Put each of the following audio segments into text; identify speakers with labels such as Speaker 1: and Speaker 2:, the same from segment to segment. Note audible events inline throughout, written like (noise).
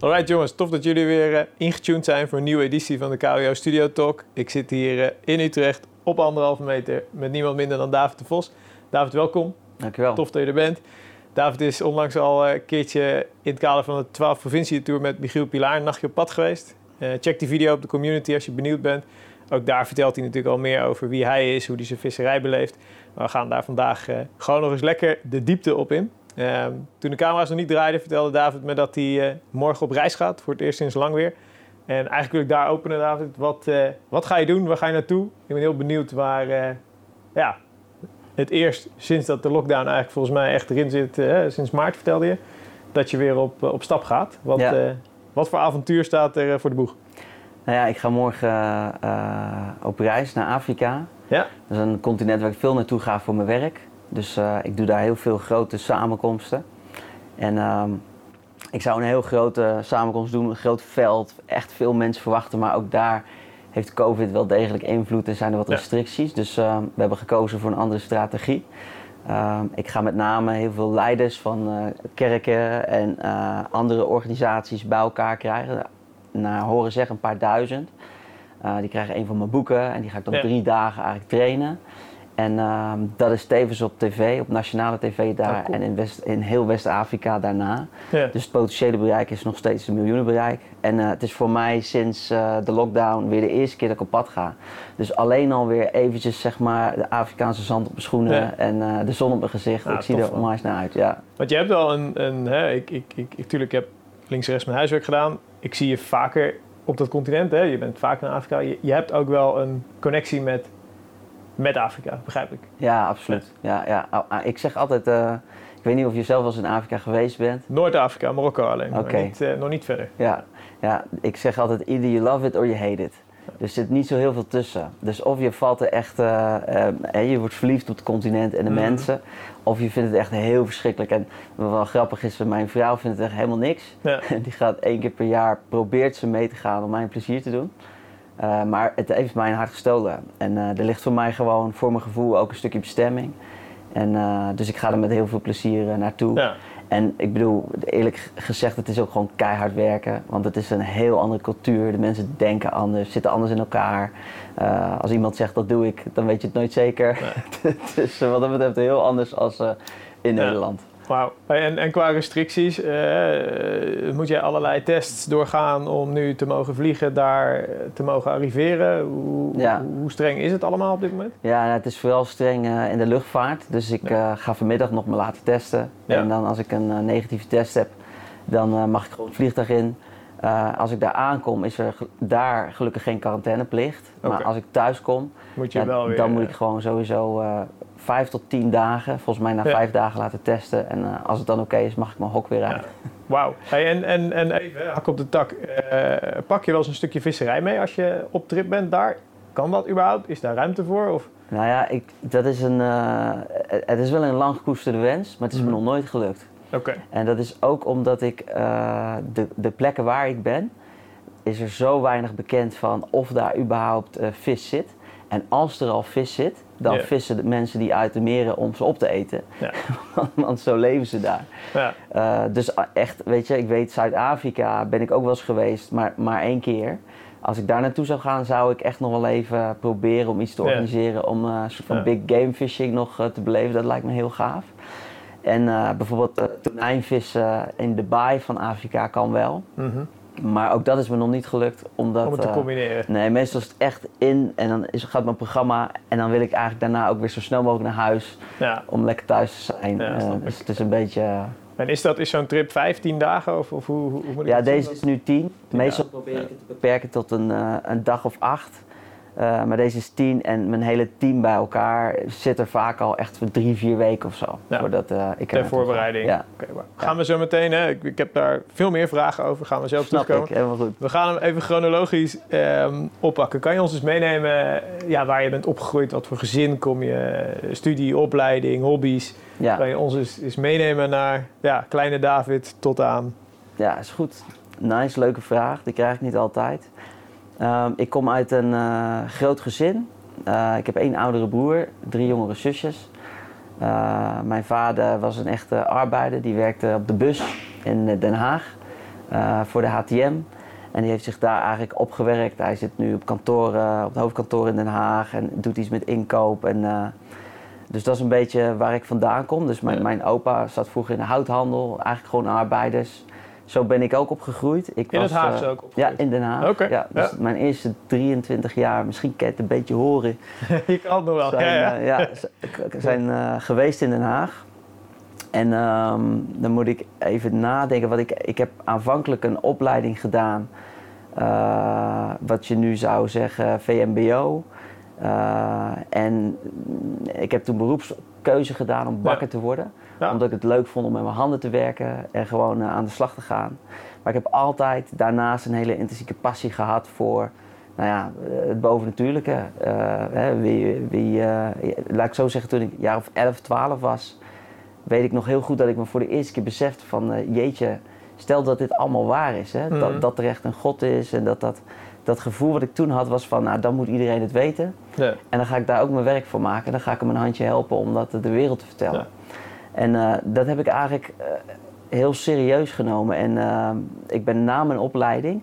Speaker 1: Alright jongens, tof dat jullie weer uh, ingetuned zijn voor een nieuwe editie van de KWO Studio Talk. Ik zit hier uh, in Utrecht op anderhalve meter met niemand minder dan David de Vos. David, welkom.
Speaker 2: Dankjewel.
Speaker 1: Tof dat je er bent. David is onlangs al een keertje in het kader van de 12 provincie tour met Michiel Pilaar een nachtje op pad geweest. Uh, check die video op de community als je benieuwd bent. Ook daar vertelt hij natuurlijk al meer over wie hij is, hoe hij zijn visserij beleeft. Maar we gaan daar vandaag gewoon nog eens lekker de diepte op in. Uh, toen de camera's nog niet draaiden, vertelde David me dat hij uh, morgen op reis gaat. Voor het eerst sinds lang weer. En eigenlijk wil ik daar openen, David. Wat, uh, wat ga je doen? Waar ga je naartoe? Ik ben heel benieuwd waar eh, ja, het eerst sinds dat de lockdown eigenlijk volgens mij echt erin zit, sinds maart vertelde je, dat je weer op, op stap gaat. Wat, ja. wat voor avontuur staat er voor de boeg?
Speaker 2: Nou ja, ik ga morgen op reis naar Afrika.
Speaker 1: Ja?
Speaker 2: Dat is een continent waar ik veel naartoe ga voor mijn werk. Dus uh, ik doe daar heel veel grote samenkomsten. En uh, ik zou een heel grote samenkomst doen, een groot veld, echt veel mensen verwachten. Maar ook daar heeft COVID wel degelijk invloed en zijn er wat restricties. Dus uh, we hebben gekozen voor een andere strategie. Ehm, ik ga met name heel veel leiders van eh, kerken en andere organisaties bij elkaar krijgen. Naar horen zeggen een paar duizend. die krijgen een van mijn boeken en die ga ik dan ja. drie dagen eigenlijk trainen. En uh, dat is tevens op tv, op nationale tv daar oh, cool. en in, West, in heel West-Afrika daarna. Dus het potentiële bereik is nog steeds een miljoenenbereik. En uh, het is voor mij sinds uh, de lockdown weer de eerste keer dat ik op pad ga. Dus alleen alweer eventjes zeg maar de Afrikaanse zand op mijn schoenen en uh, de zon op mijn gezicht.
Speaker 1: Ja,
Speaker 2: ik zie er onwijs naar uit, ja.
Speaker 1: Want je hebt wel een, een hè, ik, ik, ik, ik, tuurlijk heb links en rechts mijn huiswerk gedaan. Ik zie je vaker op dat continent, hè. je bent vaker naar Afrika. Je, je hebt ook wel een connectie met met Afrika, begrijp ik.
Speaker 2: Ja, absoluut. Ja, ja. Ik zeg altijd, uh, ik weet niet of je zelf wel eens in Afrika geweest bent.
Speaker 1: Noord-Afrika, Marokko alleen,
Speaker 2: okay.
Speaker 1: niet, uh, nog niet verder.
Speaker 2: Ja. ja, ik zeg altijd, either you love it or you hate it. Ja. Er zit niet zo heel veel tussen. Dus of je valt er echt, uh, je wordt verliefd op het continent en de mm. mensen. Of je vindt het echt heel verschrikkelijk. En wat wel grappig is, mijn vrouw vindt het echt helemaal niks.
Speaker 1: Ja. (laughs)
Speaker 2: Die gaat één keer per jaar, probeert ze mee te gaan om mij een plezier te doen. Uh, maar het heeft mijn hart gestolen. En uh, er ligt voor mij gewoon, voor mijn gevoel, ook een stukje bestemming. En, uh, dus ik ga er met heel veel plezier naartoe.
Speaker 1: Ja.
Speaker 2: En ik bedoel, eerlijk gezegd, het is ook gewoon keihard werken. Want het is een heel andere cultuur. De mensen denken anders, zitten anders in elkaar. als iemand zegt dat doe ik, dan weet je het nooit zeker.
Speaker 1: Nee. (laughs)
Speaker 2: dus wat dat betreft heel anders als in
Speaker 1: ja.
Speaker 2: Nederland.
Speaker 1: Wauw. En, en qua restricties, uh, moet jij allerlei tests doorgaan om nu te mogen vliegen, daar te mogen arriveren? Hoe,
Speaker 2: ja.
Speaker 1: hoe streng is het allemaal op dit moment?
Speaker 2: Ja, nou, het is vooral streng uh, in de luchtvaart. Dus ik ja. uh, ga vanmiddag nog me laten testen.
Speaker 1: Ja.
Speaker 2: En dan als ik een negatieve test heb, dan mag ik gewoon het vliegtuig in. als ik daar aankom, is er daar gelukkig geen quarantaineplicht.
Speaker 1: Okay.
Speaker 2: Maar als ik thuis kom,
Speaker 1: moet je
Speaker 2: ja,
Speaker 1: wel weer,
Speaker 2: dan moet ik gewoon sowieso vijf tot tien dagen, volgens mij na
Speaker 1: Ja.
Speaker 2: vijf dagen laten testen. En uh, als het dan oké is, mag ik mijn hok weer uit.
Speaker 1: Wauw. Hey, en, en, en even, hak op de tak. Uh, pak je wel eens een stukje visserij mee als je op trip bent daar? Kan dat überhaupt? Is daar ruimte voor? Of?
Speaker 2: Nou ja, ik, dat is een, uh, het is wel een lang gekoesterde wens, maar het is me
Speaker 1: Mhm.
Speaker 2: nog nooit gelukt.
Speaker 1: Oké.
Speaker 2: En dat is ook omdat ik de, de plekken waar ik ben, is er zo weinig bekend van of daar überhaupt vis zit. En als er al vis zit, dan vissen de mensen die uit de meren om ze op te eten.
Speaker 1: Ja. (laughs)
Speaker 2: Want- zo leven ze daar.
Speaker 1: Ja.
Speaker 2: Uh, dus echt, weet je, ik weet Zuid-Afrika ben ik ook wel eens geweest, maar, maar één keer. Als ik daar naartoe zou gaan, zou ik echt nog wel even proberen om iets te organiseren. Om uh, een soort van
Speaker 1: Ja.
Speaker 2: big game fishing nog uh, te beleven. Dat lijkt me heel gaaf. En bijvoorbeeld tonijnvissen in de baai van Afrika kan wel.
Speaker 1: Mhm.
Speaker 2: Maar ook dat is me nog niet gelukt. Omdat,
Speaker 1: Om het te
Speaker 2: uh,
Speaker 1: combineren.
Speaker 2: Nee, meestal is het echt in en dan is, gaat mijn programma. En dan wil ik eigenlijk daarna ook weer zo snel mogelijk naar huis.
Speaker 1: Ja.
Speaker 2: Om lekker thuis te zijn.
Speaker 1: Ja,
Speaker 2: Uh,
Speaker 1: snap
Speaker 2: dus het is een beetje... uh,
Speaker 1: En is, dat, is zo'n trip 15 dagen? Of, of hoe, hoe, hoe moet ik
Speaker 2: Ja, deze is nu 10. Meestal
Speaker 1: Ja.
Speaker 2: probeer ik het te beperken tot een, uh, een dag of acht. Uh, maar deze is 10 en mijn hele team bij elkaar zit er vaak al echt voor drie, vier weken of zo.
Speaker 1: Ja.
Speaker 2: Voordat uh, ik er
Speaker 1: Ter voorbereiding.
Speaker 2: Ja,
Speaker 1: Oké, maar gaan we zo meteen, hè? Ik, ik heb daar veel meer vragen over, gaan we
Speaker 2: snap
Speaker 1: terugkomen.
Speaker 2: ik. Helemaal goed.
Speaker 1: We gaan hem even chronologisch ehm, oppakken. Kan je ons eens meenemen eh, ja, waar je bent opgegroeid, wat voor gezin kom je, eh, studie, opleiding, hobby's? Kan je ons eens, eens meenemen naar ja, kleine David tot aan...
Speaker 2: Ja, is goed. Nice, leuke vraag. Die krijg ik niet altijd. Um, ik kom uit een uh, groot gezin. Uh, ik heb één oudere broer, drie jongere zusjes. Uh, mijn vader was een echte arbeider. Die werkte op de bus in Den Haag. voor de HTM. En die heeft zich daar eigenlijk opgewerkt. Hij zit nu op kantoor, op het hoofdkantoor in Den Haag en doet iets met inkoop. En, dus dat is een beetje waar ik vandaan kom. Dus mijn, mijn opa zat vroeger in de houthandel, eigenlijk gewoon arbeiders zo ben ik ook opgegroeid. Ik
Speaker 1: in was, het Haagse uh, ook
Speaker 2: opgegroeid? Ja, in Den Haag.
Speaker 1: Okay.
Speaker 2: Ja, dus mijn eerste 23 jaar, misschien kan je het een beetje horen. (laughs)
Speaker 1: je kan het nog wel, zijn, ja.
Speaker 2: Ja, zijn uh, geweest in Den Haag. En um, dan moet ik even nadenken. Wat ik, ik heb aanvankelijk een opleiding gedaan. wat je nu zou zeggen VMBO. en ik heb toen beroepskeuze gedaan om bakker te worden omdat ik het leuk vond om met mijn handen te werken en gewoon uh, aan de slag te gaan. Maar ik heb altijd daarnaast een hele intensieke passie gehad voor nou ja, eh, het bovennatuurlijke. Uh, hè, wie, wie, laat ik zo zeggen, toen ik jaar of 11, 12 was, weet ik nog heel goed dat ik me voor de eerste keer besefte van jeetje, stel dat dit allemaal waar is. Hè? dat,
Speaker 1: Mhm.
Speaker 2: dat er echt een God is en dat dat dat gevoel wat ik toen had was van, nou dan moet iedereen het weten.
Speaker 1: Ja.
Speaker 2: En dan ga ik daar ook mijn werk voor maken. Dan ga ik hem een handje helpen om dat de wereld te vertellen.
Speaker 1: Ja.
Speaker 2: En uh, dat heb ik eigenlijk uh, heel serieus genomen. En uh, ik ben na mijn opleiding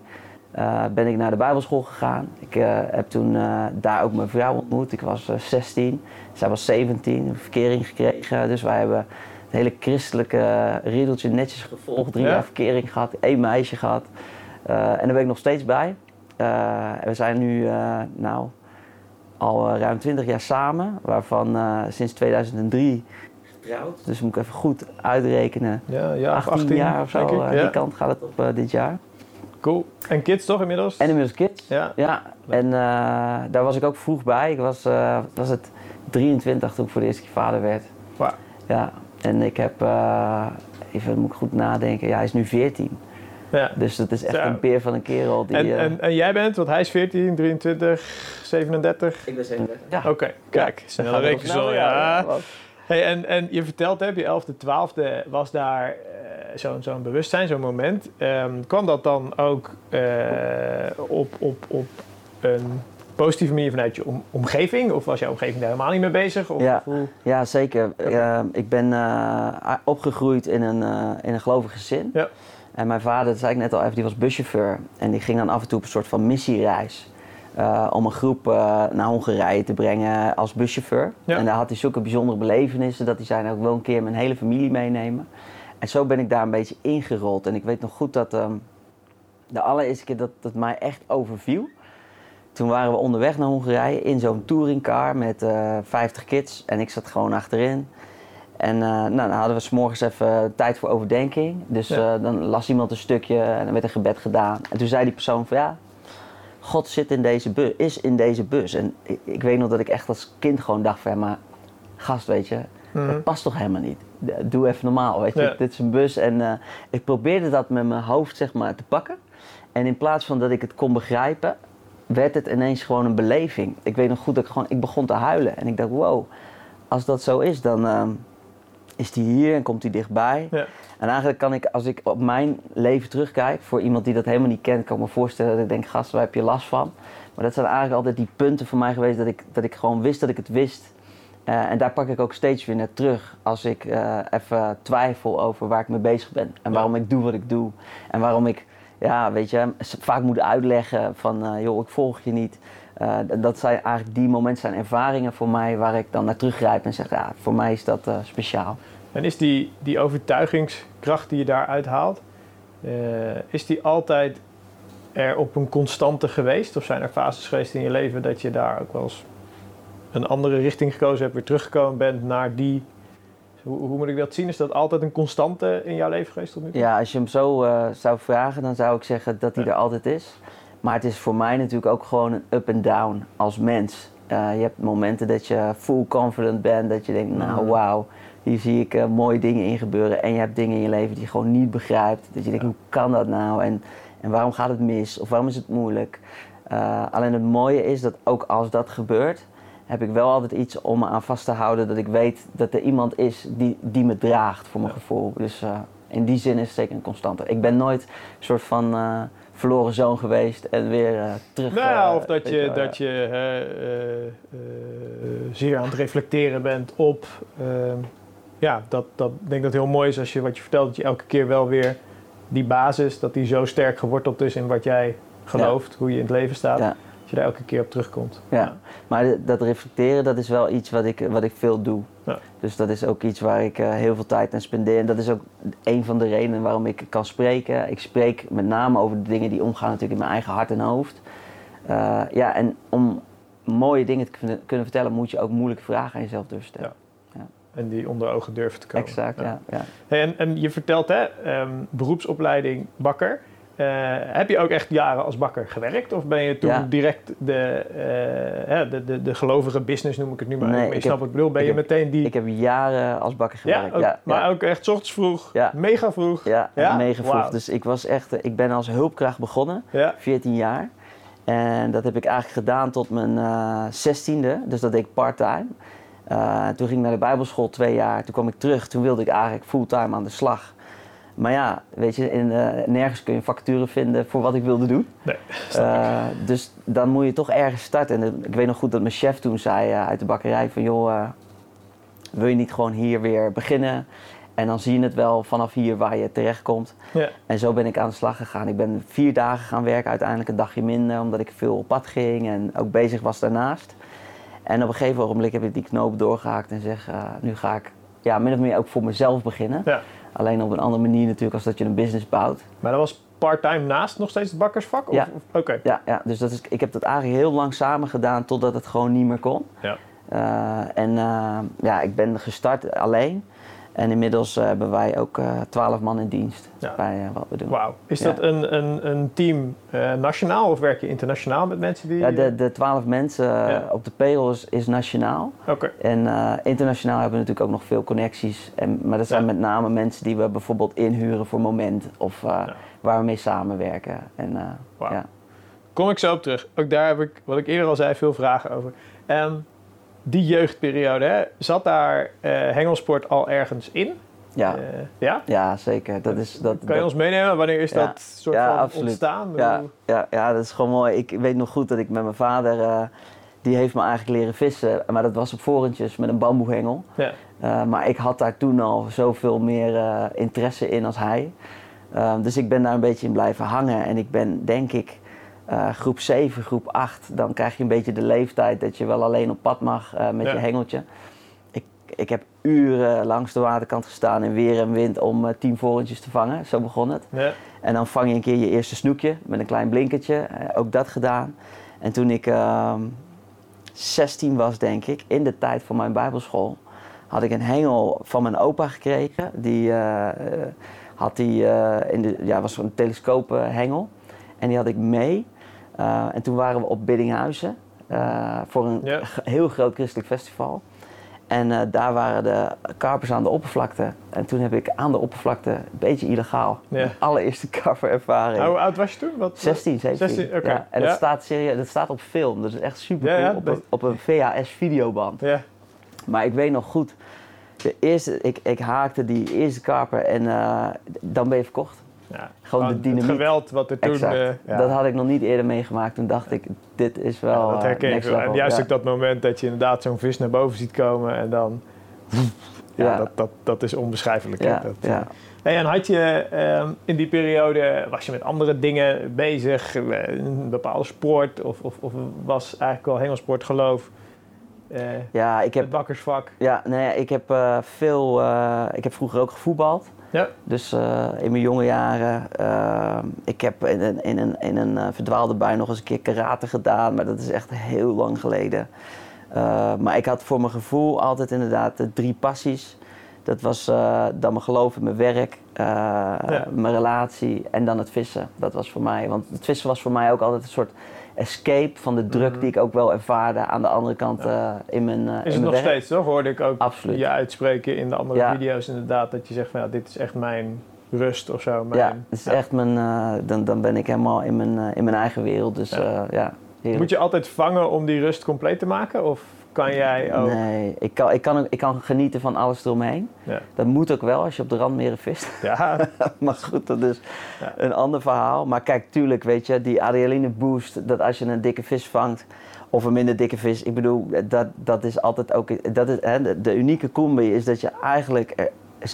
Speaker 2: ben ik naar de Bijbelschool gegaan. Ik heb toen daar ook mijn vrouw ontmoet. Ik was 16, zij was 17, een verkering gekregen. Dus wij hebben het hele christelijke riedeltje netjes gevolgd. Drie
Speaker 1: Ja.
Speaker 2: jaar verkering gehad, één meisje gehad. en daar ben ik nog steeds bij. we zijn nu nou, al ruim 20 jaar samen, waarvan sinds 2003 getrouwd. Dus moet ik even goed uitrekenen.
Speaker 1: Ja, ja,
Speaker 2: 18,
Speaker 1: 18
Speaker 2: jaar of zo.
Speaker 1: Ja.
Speaker 2: Die kant gaat het op uh, dit jaar.
Speaker 1: Cool. En kids toch inmiddels?
Speaker 2: En inmiddels kids.
Speaker 1: Ja.
Speaker 2: Ja. En uh, daar was ik ook vroeg bij. Ik was, uh, was het 23 toen ik voor de eerste keer vader werd. Ja. En ik heb, uh, even moet ik goed nadenken. Ja, hij is nu 14.
Speaker 1: Ja.
Speaker 2: Dus dat is echt
Speaker 1: Zo.
Speaker 2: een peer van een kerel. Die,
Speaker 1: En, en, en jij bent, want hij is 14, 23, 37.
Speaker 2: ik ben 37. Ja.
Speaker 1: Oké, kijk.
Speaker 2: Dan
Speaker 1: Snelle rekensom,
Speaker 2: snel,
Speaker 1: ja. Hey, en, en je vertelt, op je 11e, 12e was daar eh, zo'n zo'n bewustzijn, zo'n moment. Ehm, kwam dat dan ook eh, op, op, op een positieve manier vanuit je om- omgeving? Of was jouw omgeving daar helemaal niet mee bezig? Of
Speaker 2: Ja.
Speaker 1: hoe-
Speaker 2: Ja, zeker. Ik ben eh, opgegroeid in een, eh, in een gelovig gezin.
Speaker 1: Ja.
Speaker 2: En mijn vader, dat zei ik net al even, die was buschauffeur. En die ging dan af en toe op een soort van missiereis. Eh, om een groep eh, naar Hongarije te brengen als buschauffeur.
Speaker 1: Ja.
Speaker 2: En daar had hij zulke bijzondere belevenissen dat hij zei, nou, ik wil een keer mijn hele familie meenemen. En zo ben ik daar een beetje ingerold. En ik weet nog goed dat ehm, de allereerste keer dat het mij echt overviel. Toen waren we onderweg naar Hongarije in zo'n touringcar met eh 50 kids. En ik zat gewoon achterin. En nou, dan hadden we s'morgens even tijd voor overdenking. Dus
Speaker 1: Ja.
Speaker 2: dan las iemand een stukje en dan werd een gebed gedaan. En toen zei die persoon van ja, God zit in deze bus, is in deze bus. En ik, ik weet nog dat ik echt als kind gewoon dacht van ja, maar gast weet je,
Speaker 1: Mhm.
Speaker 2: dat past toch helemaal niet. Doe even normaal, weet je.
Speaker 1: Ja.
Speaker 2: Dit is een bus en eh, ik probeerde dat met mijn hoofd zeg maar te pakken. En in plaats van dat ik het kon begrijpen, werd het ineens gewoon een beleving. Ik weet nog goed dat ik gewoon, ik begon te huilen. En ik dacht, wow, als dat zo is, dan ehm, is die hier en komt hij dichtbij.
Speaker 1: Ja.
Speaker 2: En eigenlijk kan ik, als ik op mijn leven terugkijk, voor iemand die dat helemaal niet kent, kan ik me voorstellen dat ik denk, gast, waar heb je last van? Maar dat zijn eigenlijk altijd die punten voor mij geweest dat ik, dat ik gewoon wist dat ik het wist. Eh, en daar pak ik ook steeds weer naar terug als ik eh, even twijfel over waar ik mee bezig ben. En
Speaker 1: Ja.
Speaker 2: waarom ik doe wat ik doe. En waarom ik, ja, weet je, vaak moet uitleggen van, eh, joh, ik volg je niet. Eh, dat zijn eigenlijk die momenten zijn ervaringen voor mij waar ik dan naar teruggrijp en zeg, ja, voor mij is dat eh, speciaal.
Speaker 1: En is die, die overtuigingskracht die je daaruit haalt, eh, is die altijd er op een constante geweest? Of zijn er fases geweest in je leven dat je daar ook wel eens een andere richting gekozen hebt, weer teruggekomen bent naar die... Hoe, moet ik dat zien? Is dat altijd een constante in jouw leven geweest tot nu toe?
Speaker 2: Ja, als je hem zo zou vragen, dan zou ik zeggen dat hij
Speaker 1: Ja.
Speaker 2: er altijd is. Maar het is voor mij natuurlijk ook gewoon een up en down als mens. Eh, je hebt momenten dat je full confident bent, dat je denkt, nou
Speaker 1: Mhm.
Speaker 2: wauw, hier zie ik eh, mooie dingen in gebeuren. En je hebt dingen in je leven die je gewoon niet begrijpt. Dat je denkt, hoe kan dat nou? En, en waarom gaat het mis? Of waarom is het moeilijk? Eh, alleen het mooie is dat ook als dat gebeurt, heb ik wel altijd iets om me aan vast te houden. Dat ik weet dat er iemand is die, die me draagt voor mijn
Speaker 1: Ja.
Speaker 2: gevoel. Dus in die zin is het zeker een constante. Ik ben nooit een soort van verloren zoon geweest en weer eh, terug.
Speaker 1: Nou
Speaker 2: eh,
Speaker 1: of dat je, dat je eh, zeer aan het reflecteren bent op... ehm, ja, dat, dat ik denk dat heel mooi is als je wat je vertelt, dat je elke keer wel weer die basis, dat die zo sterk geworteld is in wat jij gelooft, hoe je in het leven staat.
Speaker 2: Ja.
Speaker 1: Dat je daar elke keer op terugkomt.
Speaker 2: Ja, maar dat reflecteren, dat is wel iets wat ik, wat ik veel doe.
Speaker 1: Ja.
Speaker 2: Dus dat is ook iets waar ik eh, heel veel tijd aan spendeer. En dat is ook een van de redenen waarom ik kan spreken. Ik spreek met name over de dingen die omgaan natuurlijk in mijn eigen hart en hoofd. Eh, ja, en om mooie dingen te kunnen, kunnen vertellen, moet je ook moeilijke vragen aan jezelf durven stellen.
Speaker 1: En die onder ogen durven te komen.
Speaker 2: Exact, ja. ja.
Speaker 1: Hey, en, en je vertelt, hè, ehm, beroepsopleiding bakker. Eh, heb je ook echt jaren als bakker gewerkt? Of ben je toen
Speaker 2: Ja.
Speaker 1: direct de, eh, de, de, de gelovige business, noem ik het nu maar
Speaker 2: Nee, ik
Speaker 1: snapt
Speaker 2: heb-
Speaker 1: wat ik bedoel. Ben
Speaker 2: ik
Speaker 1: je
Speaker 2: heb-
Speaker 1: meteen die...
Speaker 2: Ik heb jaren als bakker
Speaker 1: ja,
Speaker 2: gewerkt.
Speaker 1: ook,
Speaker 2: ja,
Speaker 1: maar
Speaker 2: ja.
Speaker 1: ook echt ochtends vroeg,
Speaker 2: Ja.
Speaker 1: mega vroeg.
Speaker 2: Ja,
Speaker 1: Ja?
Speaker 2: mega vroeg. Dus ik was echt, eh, ik ben als hulpkracht begonnen,
Speaker 1: Ja.
Speaker 2: 14 jaar. En dat heb ik eigenlijk gedaan tot mijn eh 16e, dus dat deed ik part-time. Toen ging ik naar de bijbelschool twee jaar, toen kwam ik terug, toen wilde ik eigenlijk fulltime aan de slag. Maar ja, weet je, in, eh, nergens kun je vacature vinden voor wat ik wilde doen.
Speaker 1: Nee.
Speaker 2: Eh, dus dan moet je toch ergens starten. En ik weet nog goed dat mijn chef toen zei eh, uit de bakkerij van... joh, eh, wil je niet gewoon hier weer beginnen? En dan zie je het wel vanaf hier waar je terechtkomt.
Speaker 1: Ja.
Speaker 2: En zo ben ik aan de slag gegaan. Ik ben vier dagen gaan werken, uiteindelijk een dagje minder... omdat ik veel op pad ging en ook bezig was daarnaast. En op een gegeven ogenblik heb ik die knoop doorgehaakt en zeg... eh, nu ga ik ja, min of meer ook voor mezelf beginnen.
Speaker 1: Ja.
Speaker 2: Alleen op een andere manier natuurlijk als dat je een business bouwt.
Speaker 1: Maar dat was part-time naast nog steeds het bakkersvak? Of,
Speaker 2: Ja.
Speaker 1: Oké.
Speaker 2: Ja, ja dus dat is, ik heb dat eigenlijk heel lang samen gedaan totdat het gewoon niet meer kon.
Speaker 1: Ja.
Speaker 2: Eh, en eh, ja, ik ben gestart alleen. En inmiddels eh, hebben wij ook twaalf man in dienst
Speaker 1: Ja.
Speaker 2: bij eh, wat we doen.
Speaker 1: Wauw. Is
Speaker 2: Ja.
Speaker 1: dat een, een, een team eh, nationaal of werk je internationaal met mensen die...
Speaker 2: Ja, de, de twaalf mensen eh,
Speaker 1: Ja.
Speaker 2: op de payroll is, is nationaal.
Speaker 1: Oké.
Speaker 2: En eh, internationaal hebben we natuurlijk ook nog veel connecties. En, maar dat zijn met name mensen die we bijvoorbeeld inhuren voor moment. Of eh, waar we mee samenwerken. En, eh.
Speaker 1: Kom ik zo op terug. Ook daar heb ik, wat ik eerder al zei, veel vragen over. Ehm, die jeugdperiode, hè, zat daar eh, hengelsport al ergens in?
Speaker 2: Ja.
Speaker 1: Eh, ja?
Speaker 2: ja, zeker. Dat is, dat,
Speaker 1: Kan je
Speaker 2: dat-
Speaker 1: ons meenemen? Wanneer is
Speaker 2: Ja.
Speaker 1: dat soort
Speaker 2: Ja,
Speaker 1: van
Speaker 2: absoluut.
Speaker 1: ontstaan?
Speaker 2: Ja, ja, ja, dat is gewoon mooi. Ik weet nog goed dat ik met mijn vader, eh, die heeft me eigenlijk leren vissen. Maar dat was op vorentjes met een bamboehengel.
Speaker 1: Ja.
Speaker 2: Maar ik had daar toen al zoveel meer interesse in als hij. Eh, dus ik ben daar een beetje in blijven hangen. En ik ben denk ik eh, groep 7, groep 8. Dan krijg je een beetje de leeftijd dat je wel alleen op pad mag eh, met
Speaker 1: Ja.
Speaker 2: je hengeltje. Ik, ik heb uren langs de waterkant gestaan in weer en wind om eh, tien vorentjes te vangen. Zo begon het.
Speaker 1: Ja.
Speaker 2: En dan vang je een keer je eerste snoekje met een klein blinkertje. Ook dat gedaan. En toen ik ehm 16 was, denk ik, in de tijd van mijn bijbelschool, had ik een hengel van mijn opa gekregen. Die had die, in de, ja, was een telescoophengel. En die had ik mee. Eh, en toen waren we op Biddinghuizen eh, voor een heel groot christelijk festival. En eh, daar waren de karpers aan de oppervlakte. En toen heb ik aan de oppervlakte, een beetje illegaal,
Speaker 1: Ja.
Speaker 2: mijn allereerste karperervaring.
Speaker 1: Hoe oud was je toen? Wat,
Speaker 2: 16, 17.
Speaker 1: 16, oké.
Speaker 2: ja. En dat staat serieus, dat staat op film. Dat is echt super cool. op, een, op een VHS videoband.
Speaker 1: Ja.
Speaker 2: Maar ik weet nog goed, de eerste, ik, ik haakte die eerste karper en dan ben je verkocht.
Speaker 1: Ja.
Speaker 2: Gewoon de
Speaker 1: Het
Speaker 2: dynamiek.
Speaker 1: geweld wat er toen... eh, ja.
Speaker 2: Dat had ik nog niet eerder meegemaakt. Toen dacht ik, dit is wel
Speaker 1: dat
Speaker 2: eh,
Speaker 1: herken ik wel. En juist ook dat moment dat je inderdaad zo'n vis naar boven ziet komen en dan... (laughs) Ja. Dat, dat, dat is onbeschrijfelijk.
Speaker 2: Ja,
Speaker 1: Dat,
Speaker 2: ja.
Speaker 1: eh, en had je ehm, in die periode, was je met andere dingen bezig, een bepaalde sport of, of, of was eigenlijk wel hengelsport geloof?
Speaker 2: Ja, ik
Speaker 1: het
Speaker 2: heb,
Speaker 1: bakkersvak.
Speaker 2: ja, nee, ik heb veel, ik heb vroeger ook gevoetbald.
Speaker 1: Ja.
Speaker 2: Dus eh, in mijn jonge jaren, eh, ik heb in een, in een, in een eh, verdwaalde bui nog eens een keer karate gedaan, maar dat is echt heel lang geleden. Maar ik had voor mijn gevoel altijd inderdaad de drie passies. Dat was dan mijn geloof in mijn werk, mijn relatie en dan het vissen. Dat was voor mij, want het vissen was voor mij ook altijd een soort escape van de druk
Speaker 1: Mhm.
Speaker 2: die ik ook wel ervaarde aan de andere kant eh, in mijn, eh,
Speaker 1: Is
Speaker 2: in
Speaker 1: het
Speaker 2: mijn
Speaker 1: nog
Speaker 2: werk.
Speaker 1: steeds toch? Hoorde ik ook
Speaker 2: Absoluut.
Speaker 1: je uitspreken in de andere
Speaker 2: Ja.
Speaker 1: video's inderdaad. Dat je zegt van ja, dit is echt mijn rust of zo. Mijn,
Speaker 2: Ja, het is echt mijn, eh, dan, dan ben ik helemaal in mijn, in mijn eigen wereld. Dus
Speaker 1: Ja. Moet je altijd vangen om die rust compleet te maken? Of kan jij ook...
Speaker 2: Nee, ik kan, ik, kan, ik kan genieten van alles eromheen.
Speaker 1: Ja.
Speaker 2: Dat moet ook wel als je op de randmeren vist.
Speaker 1: Ja, (laughs)
Speaker 2: maar goed, dat is
Speaker 1: Ja.
Speaker 2: een ander verhaal. Maar kijk, tuurlijk, weet je, die adrenaline boost, dat als je een dikke vis vangt of een minder dikke vis, ik bedoel, dat, dat is altijd ook, dat is, hè, de, de unieke combi is dat je eigenlijk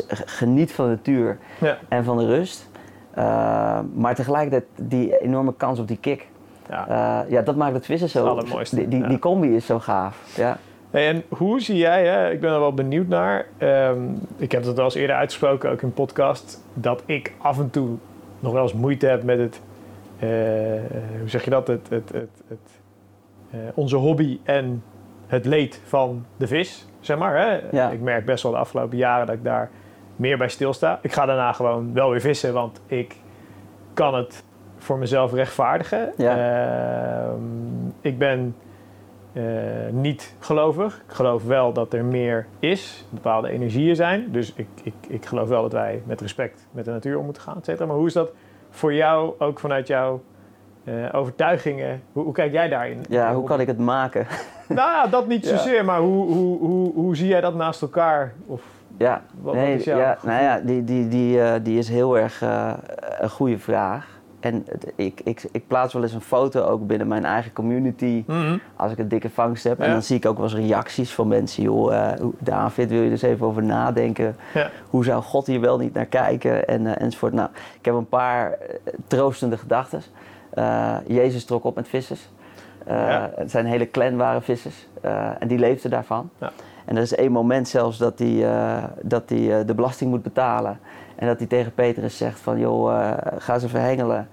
Speaker 2: geniet van de natuur
Speaker 1: ja.
Speaker 2: en van de rust. Eh, maar tegelijkertijd die enorme kans op die kick.
Speaker 1: Ja.
Speaker 2: Eh, ja, dat maakt het vissen zo.
Speaker 1: Het allermooiste,
Speaker 2: Die, die, die combi is zo gaaf. Ja.
Speaker 1: Hey, en hoe zie jij, hè, ik ben er wel benieuwd naar, ehm, ik heb het wel eens eerder uitgesproken, ook in podcast, dat ik af en toe nog wel eens moeite heb met het, eh, hoe zeg je dat, het, het, het, het, eh, onze hobby en het leed van de vis, zeg maar. Hè?
Speaker 2: Ja.
Speaker 1: Ik merk best wel de afgelopen jaren dat ik daar meer bij stilsta. Ik ga daarna gewoon wel weer vissen, want ik kan het voor mezelf rechtvaardigen.
Speaker 2: Ja.
Speaker 1: Ehm, ik ben eh, niet gelovig. Ik geloof wel dat er meer is, bepaalde energieën zijn. Dus ik, ik, ik geloof wel dat wij met respect met de natuur om moeten gaan, et cetera. Maar hoe is dat voor jou, ook vanuit jouw eh, overtuigingen? Hoe, hoe kijk jij daarin?
Speaker 2: ja, hoe kan ik het maken? (laughs)
Speaker 1: Nou ja, dat niet
Speaker 2: Ja.
Speaker 1: zozeer, maar hoe, hoe, hoe, hoe zie jij dat naast elkaar? Of
Speaker 2: Ja,
Speaker 1: wat,
Speaker 2: nee,
Speaker 1: wat is jouw
Speaker 2: ja, nou ja, die, die, die, eh, die is heel erg een goede vraag. En het- ik, ik, ik plaats wel eens een foto ook binnen mijn eigen community
Speaker 1: Mhm.
Speaker 2: als ik een dikke vangst heb. En dan zie ik ook wel eens reacties van mensen. Joh, hoe- David, wil je dus even over nadenken?
Speaker 1: Ja.
Speaker 2: Hoe zou God hier wel niet naar kijken? En, eh, enzovoort. Nou, ik heb een paar eh, troostende gedachten. Jezus trok op met vissers.
Speaker 1: Ja.
Speaker 2: Het zijn hele clan waren vissers. En die leefden daarvan. En er is één moment zelfs dat hij dat eh, de belasting moet betalen. En dat hij tegen Petrus zegt van, joh, eh, ga ze verhengelen.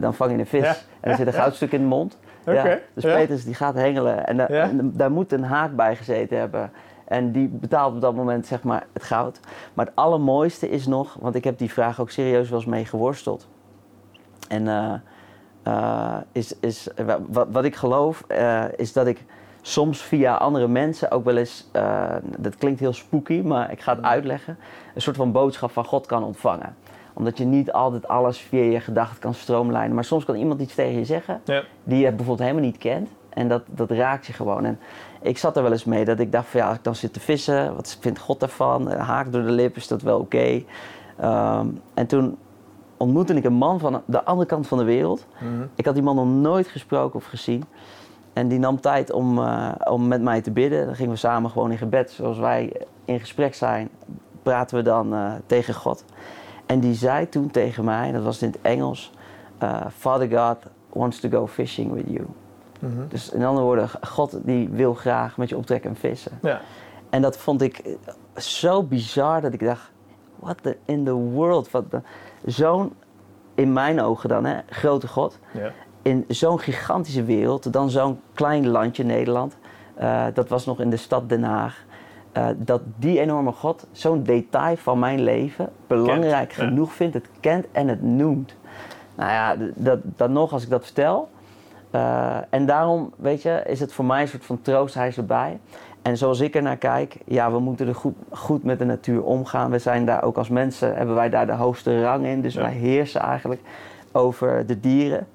Speaker 2: Dan vang je een vis.
Speaker 1: Ja.
Speaker 2: En er zit een goudstuk in de mond. Ja, dus. Petrus die gaat hengelen. En, da-
Speaker 1: Ja.
Speaker 2: en daar moet een haak bij gezeten hebben. En die betaalt op dat moment zeg maar het goud. Maar het allermooiste is nog, want ik heb die vraag ook serieus wel eens mee geworsteld. En eh, eh, is, is, wat, wat ik geloof is dat ik soms via andere mensen ook wel eens, eh, dat klinkt heel spooky, maar ik ga het uitleggen, een soort van boodschap van God kan ontvangen. Omdat je niet altijd alles via je gedachten kan stroomlijnen. Maar soms kan iemand iets tegen je zeggen
Speaker 1: Ja.
Speaker 2: die je bijvoorbeeld helemaal niet kent. En dat, dat raakt je gewoon. En ik zat er wel eens mee dat ik dacht van ja, als ik dan zit te vissen, wat vindt God daarvan? Haak door de lip, is dat wel oké? Ehm, en toen ontmoette ik een man van de andere kant van de wereld.
Speaker 1: Mhm.
Speaker 2: Ik had die man nog nooit gesproken of gezien. En die nam tijd om, eh, om met mij te bidden. Dan gingen we samen gewoon in gebed. Zoals wij in gesprek zijn, praten we dan eh, tegen God. En die zei toen tegen mij, dat was in het Engels... eh, Father God wants to go fishing with you.
Speaker 1: Mhm.
Speaker 2: Dus in andere woorden, God die wil graag met je optrekken en vissen.
Speaker 1: Ja.
Speaker 2: En dat vond ik zo bizar dat ik dacht, what the, in the world? Wat de- Zo'n, in mijn ogen dan, hè, grote God.
Speaker 1: Ja.
Speaker 2: In zo'n gigantische wereld, dan zo'n klein landje Nederland. eh, dat was nog in de stad Den Haag. eh, dat die enorme God zo'n detail van mijn leven belangrijk
Speaker 1: Kent, ja.
Speaker 2: genoeg vindt, het kent en het noemt. Nou ja, dat, dan nog als ik dat vertel. eh, en daarom, weet je, is het voor mij een soort van troost, hij is erbij. En zoals ik er naar kijk, ja, we moeten er goed, goed met de natuur omgaan. We zijn daar ook als mensen, hebben wij daar de hoogste rang in. Dus
Speaker 1: Ja.
Speaker 2: wij heersen eigenlijk over de dieren.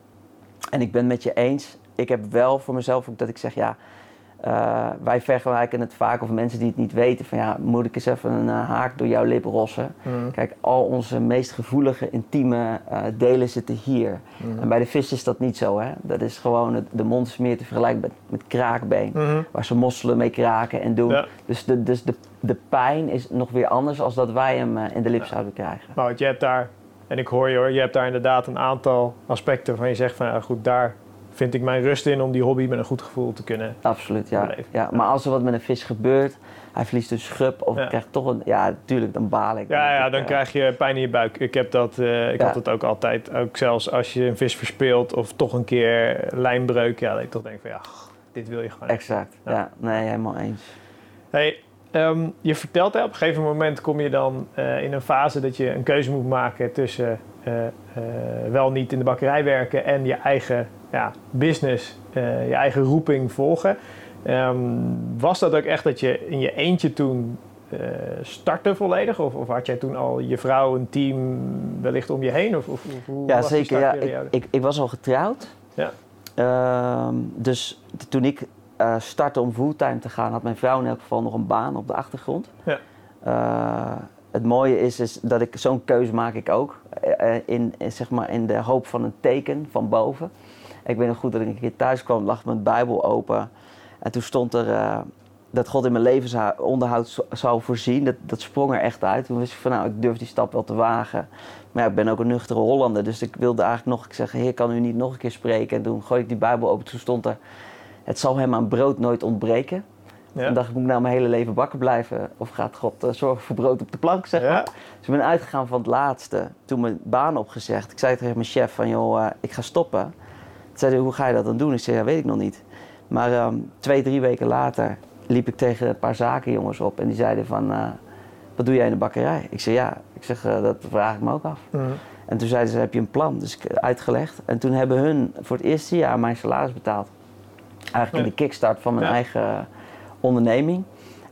Speaker 2: En ik ben het met je eens. Ik heb wel voor mezelf ook dat ik zeg, ja, eh, wij vergelijken het vaak, of mensen die het niet weten, van ja, moet ik eens even een eh, haak door jouw lip rossen?
Speaker 1: Mhm.
Speaker 2: Kijk, al onze meest gevoelige, intieme eh, delen zitten hier.
Speaker 1: Mhm.
Speaker 2: En bij de vis is dat niet zo, hè. Dat is gewoon, het, de mond is meer te vergelijken met, met kraakbeen.
Speaker 1: Mhm.
Speaker 2: Waar ze mosselen mee kraken en doen.
Speaker 1: Ja.
Speaker 2: Dus, de, dus de, de pijn is nog weer anders als dat wij hem in de lip
Speaker 1: Ja.
Speaker 2: zouden krijgen.
Speaker 1: Maar je hebt daar, en ik hoor je hoor, je hebt daar inderdaad een aantal aspecten van je zegt van ja goed, daar vind ik mijn rust in om die hobby met een goed gevoel te kunnen.
Speaker 2: Absoluut, ja.
Speaker 1: Beleven.
Speaker 2: ja. Maar als er wat met een vis gebeurt, hij verliest een schub of
Speaker 1: Ja.
Speaker 2: krijgt toch een... Ja, natuurlijk, dan baal ik.
Speaker 1: Ja, ja, dan krijg je pijn in je buik. Ik heb dat, eh, ik
Speaker 2: Ja.
Speaker 1: had het ook altijd, ook zelfs als je een vis verspeelt of toch een keer lijnbreuk, ja, dat ik toch denk van ja, dit wil je gewoon.
Speaker 2: Exact,
Speaker 1: Ja.
Speaker 2: ja. Nee, helemaal eens.
Speaker 1: Hey, ehm, je vertelt hè, op een gegeven moment kom je dan eh, in een fase dat je een keuze moet maken tussen eh, eh, wel niet in de bakkerij werken en je eigen ja, business, je eigen roeping volgen. Ehm, was dat ook echt dat je in je eentje toen startte volledig? Of, of had jij toen al je vrouw, een team wellicht om je heen? Of, of, hoe
Speaker 2: Ja,
Speaker 1: was
Speaker 2: zeker. Ja, ik, ik, ik was al getrouwd.
Speaker 1: Ja.
Speaker 2: Ehm, dus toen ik startte om fulltime te gaan, had mijn vrouw in elk geval nog een baan op de achtergrond.
Speaker 1: Ja.
Speaker 2: Eh, het mooie is, is dat ik zo'n keuze maak ik ook. eh, in, in, zeg maar in de hoop van een teken van boven. Ik weet nog goed dat ik een keer thuis kwam, lag mijn Bijbel open. En toen stond er, dat God in mijn levensonderhoud zou voorzien, dat, dat sprong er echt uit. Toen wist ik van nou, ik durf die stap wel te wagen. Maar ja, ik ben ook een nuchtere Hollander, dus ik wilde eigenlijk nog ik zeg, heer, kan u niet nog een keer spreken? En toen gooi ik die Bijbel open, toen stond er, het zal hem aan brood nooit ontbreken. Ja. En dacht ik, moet ik nou mijn hele leven bakken blijven? Of gaat God uh, zorgen voor brood op de plank, zeg maar? Dus ik ben uitgegaan van het laatste. Toen mijn baan opgezegd. Ik zei tegen mijn chef van, joh, uh, ik ga stoppen. Toen zei hij, hoe ga je dat dan doen? Ik zei, ja, weet ik nog niet. Maar um, twee, drie weken later liep ik tegen een paar zakenjongens op. En die zeiden van, uh, wat doe jij in de bakkerij? Ik zei, ja. Ik zeg, dat vraag ik me ook af. Mm. En toen zeiden ze, heb je een plan? Dus ik uitgelegd. En toen hebben hun voor het eerste jaar mijn salaris betaald. Eigenlijk in de kickstart van mijn ja. eigen onderneming.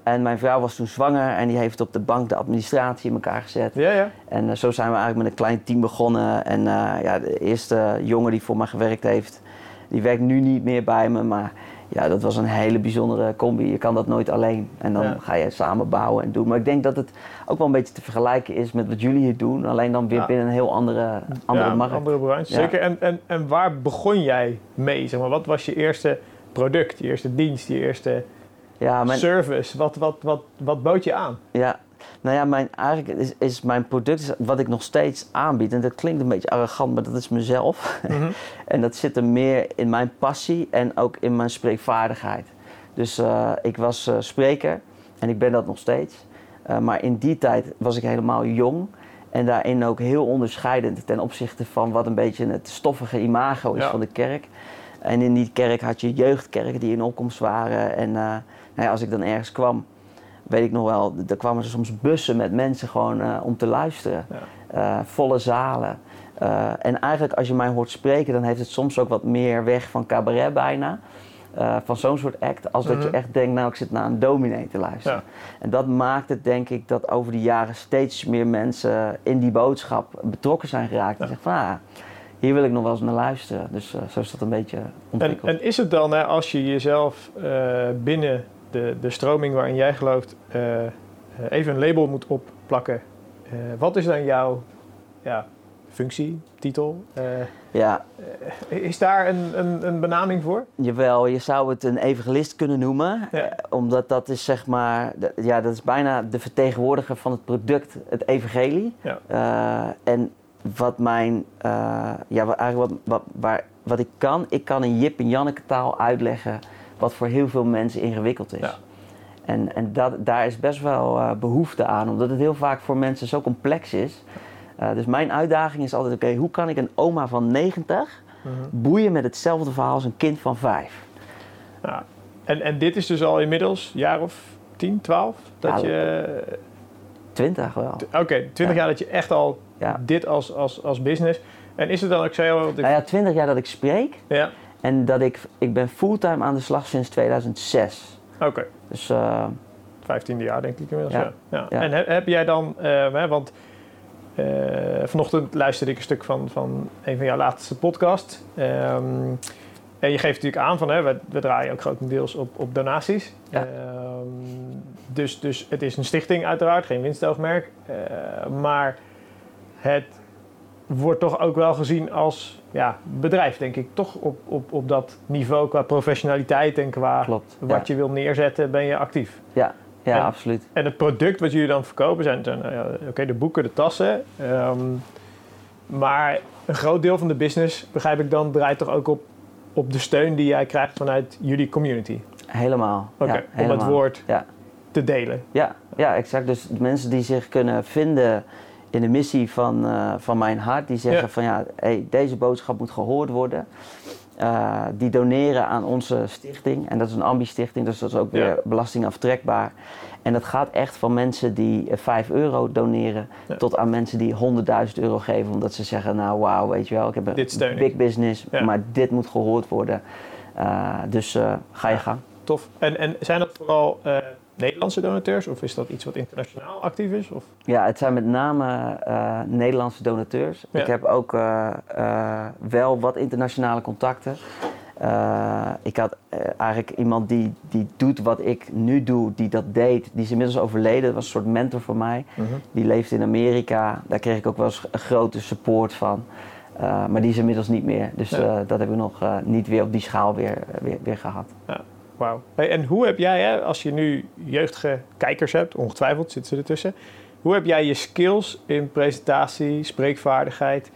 Speaker 2: En mijn vrouw was toen zwanger en die heeft op de bank de administratie in elkaar gezet.
Speaker 1: Ja, ja.
Speaker 2: En uh, zo zijn we eigenlijk met een klein team begonnen. En uh, ja, de eerste jongen die voor me gewerkt heeft, die werkt nu niet meer bij me. Maar ja, dat was een hele bijzondere combi. Je kan dat nooit alleen. En dan ja. ga je samen bouwen en doen. Maar ik denk dat het ook wel een beetje te vergelijken is met wat jullie hier doen. Alleen dan weer ja. binnen een heel andere, andere
Speaker 1: ja,
Speaker 2: markt.
Speaker 1: andere branche. Zeker. En, en, en waar begon jij mee? Zeg maar, wat was je eerste product, je eerste dienst, je eerste ja, mijn, service? Wat, wat, wat, wat bood je aan?
Speaker 2: Ja, nou ja, mijn, eigenlijk is, is mijn product wat ik nog steeds aanbied. En dat klinkt een beetje arrogant, maar dat is mezelf. Mm -hmm. (laughs) en dat zit er meer in mijn passie en ook in mijn spreekvaardigheid. Dus uh, ik was uh, spreker en ik ben dat nog steeds. Uh, maar in die tijd was ik helemaal jong. En daarin ook heel onderscheidend ten opzichte van wat een beetje het stoffige imago is ja. van de kerk. En in die kerk had je jeugdkerken die in opkomst waren. En nou ja, als ik dan ergens kwam, weet ik nog wel, er kwamen er soms bussen met mensen gewoon uh, om te luisteren. Ja. Uh, volle zalen. En eigenlijk als je mij hoort spreken, dan heeft het soms ook wat meer weg van cabaret bijna. van zo'n soort act, als mm -hmm. dat je echt denkt, nou ik zit naar een dominee te luisteren. Ja. En dat maakt het denk ik dat over de jaren steeds meer mensen in die boodschap betrokken zijn geraakt. Ja. En zeggen van, ah, hier wil ik nog wel eens naar luisteren. Dus zo is dat een beetje ontwikkeld.
Speaker 1: En, en is het dan, hè, als je jezelf binnen de, de stroming waarin jij gelooft uh, even een label moet opplakken. Wat is dan jouw ja, functie, titel?
Speaker 2: Ja.
Speaker 1: is daar een, een, een, benaming voor?
Speaker 2: Jawel, je zou het een evangelist kunnen noemen. Ja. omdat dat is zeg maar, ja, dat is bijna de vertegenwoordiger van het product, het evangelie. Ja. en wat mijn, ja, eigenlijk wat, wat, waar, wat ik kan, ik kan in Jip en Janneke taal uitleggen wat voor heel veel mensen ingewikkeld is. Ja. En, en dat, daar is best wel uh, behoefte aan, omdat het heel vaak voor mensen zo complex is. Uh, dus mijn uitdaging is altijd: oké, hoe kan ik een oma van 90 mm -hmm. boeien met hetzelfde verhaal als een kind van 5?
Speaker 1: Ja. En, en dit is dus al inmiddels jaar of 10, 12? Dat ja, je.
Speaker 2: 20 wel.
Speaker 1: Oké, okay, 20 ja. jaar dat je echt al dit als, als, als business. En is het dan, ik zei al. Ik...
Speaker 2: Nou ja, 20 jaar dat ik spreek. Ja. En dat ik, ik ben fulltime aan de slag sinds 2006.
Speaker 1: Oké. Okay.
Speaker 2: Dus... Uh,
Speaker 1: Vijftiende jaar denk ik inmiddels, ja. ja. ja. En heb, heb, jij dan, uh, hè, want uh, vanochtend luisterde ik een stuk van, van een van jouw laatste podcast. Um, en je geeft natuurlijk aan van, hè, we, we draaien ook grotendeels op, op donaties. Ja. Um, dus, dus het is een stichting uiteraard, geen winstoogmerk. maar het wordt toch ook wel gezien als ja, bedrijf, denk ik. Toch op, op, op dat niveau qua professionaliteit en qua
Speaker 2: Klopt,
Speaker 1: wat je wil neerzetten, ben je actief.
Speaker 2: Ja, ja en, absoluut.
Speaker 1: En het product wat jullie dan verkopen zijn, zijn uh, oké, de boeken, de tassen. Um, maar een groot deel van de business, begrijp ik dan, draait toch ook op, op de steun die jij krijgt vanuit jullie community?
Speaker 2: Helemaal.
Speaker 1: Oké,
Speaker 2: ja,
Speaker 1: om het woord ja. te delen.
Speaker 2: Ja, ja, exact. Dus de mensen die zich kunnen vinden in de missie van, uh, van mijn hart. Die zeggen ja. van ja, hey, deze boodschap moet gehoord worden. Uh, die doneren aan onze stichting. En dat is een ambi-stichting, dus dat is ook weer ja. belastingaftrekbaar. En dat gaat echt van mensen die 5 euro doneren... Ja. tot aan mensen die 100.000 euro geven. Omdat ze zeggen, nou wauw, weet je wel, ik heb een big business... maar dit moet gehoord worden. Uh, dus ga je gang.
Speaker 1: Tof. En, en zijn dat vooral Nederlandse donateurs of is dat iets wat internationaal actief is? Of?
Speaker 2: Ja, het zijn met name uh, Nederlandse donateurs. Ja. Ik heb ook uh, uh, wel wat internationale contacten. ik had eigenlijk iemand die, die doet wat ik nu doe, die dat deed. Die is inmiddels overleden, dat was een soort mentor voor mij. -huh. Die leeft in Amerika. Daar kreeg ik ook wel eens een grote support van. maar die is inmiddels niet meer. Dus ja. dat hebben we nog niet weer op die schaal weer, weer, weer gehad.
Speaker 1: Ja. Wauw. Hey, en hoe heb jij, hè, als je nu jeugdige kijkers hebt, ongetwijfeld zitten ze ertussen, hoe heb jij je skills in presentatie, spreekvaardigheid?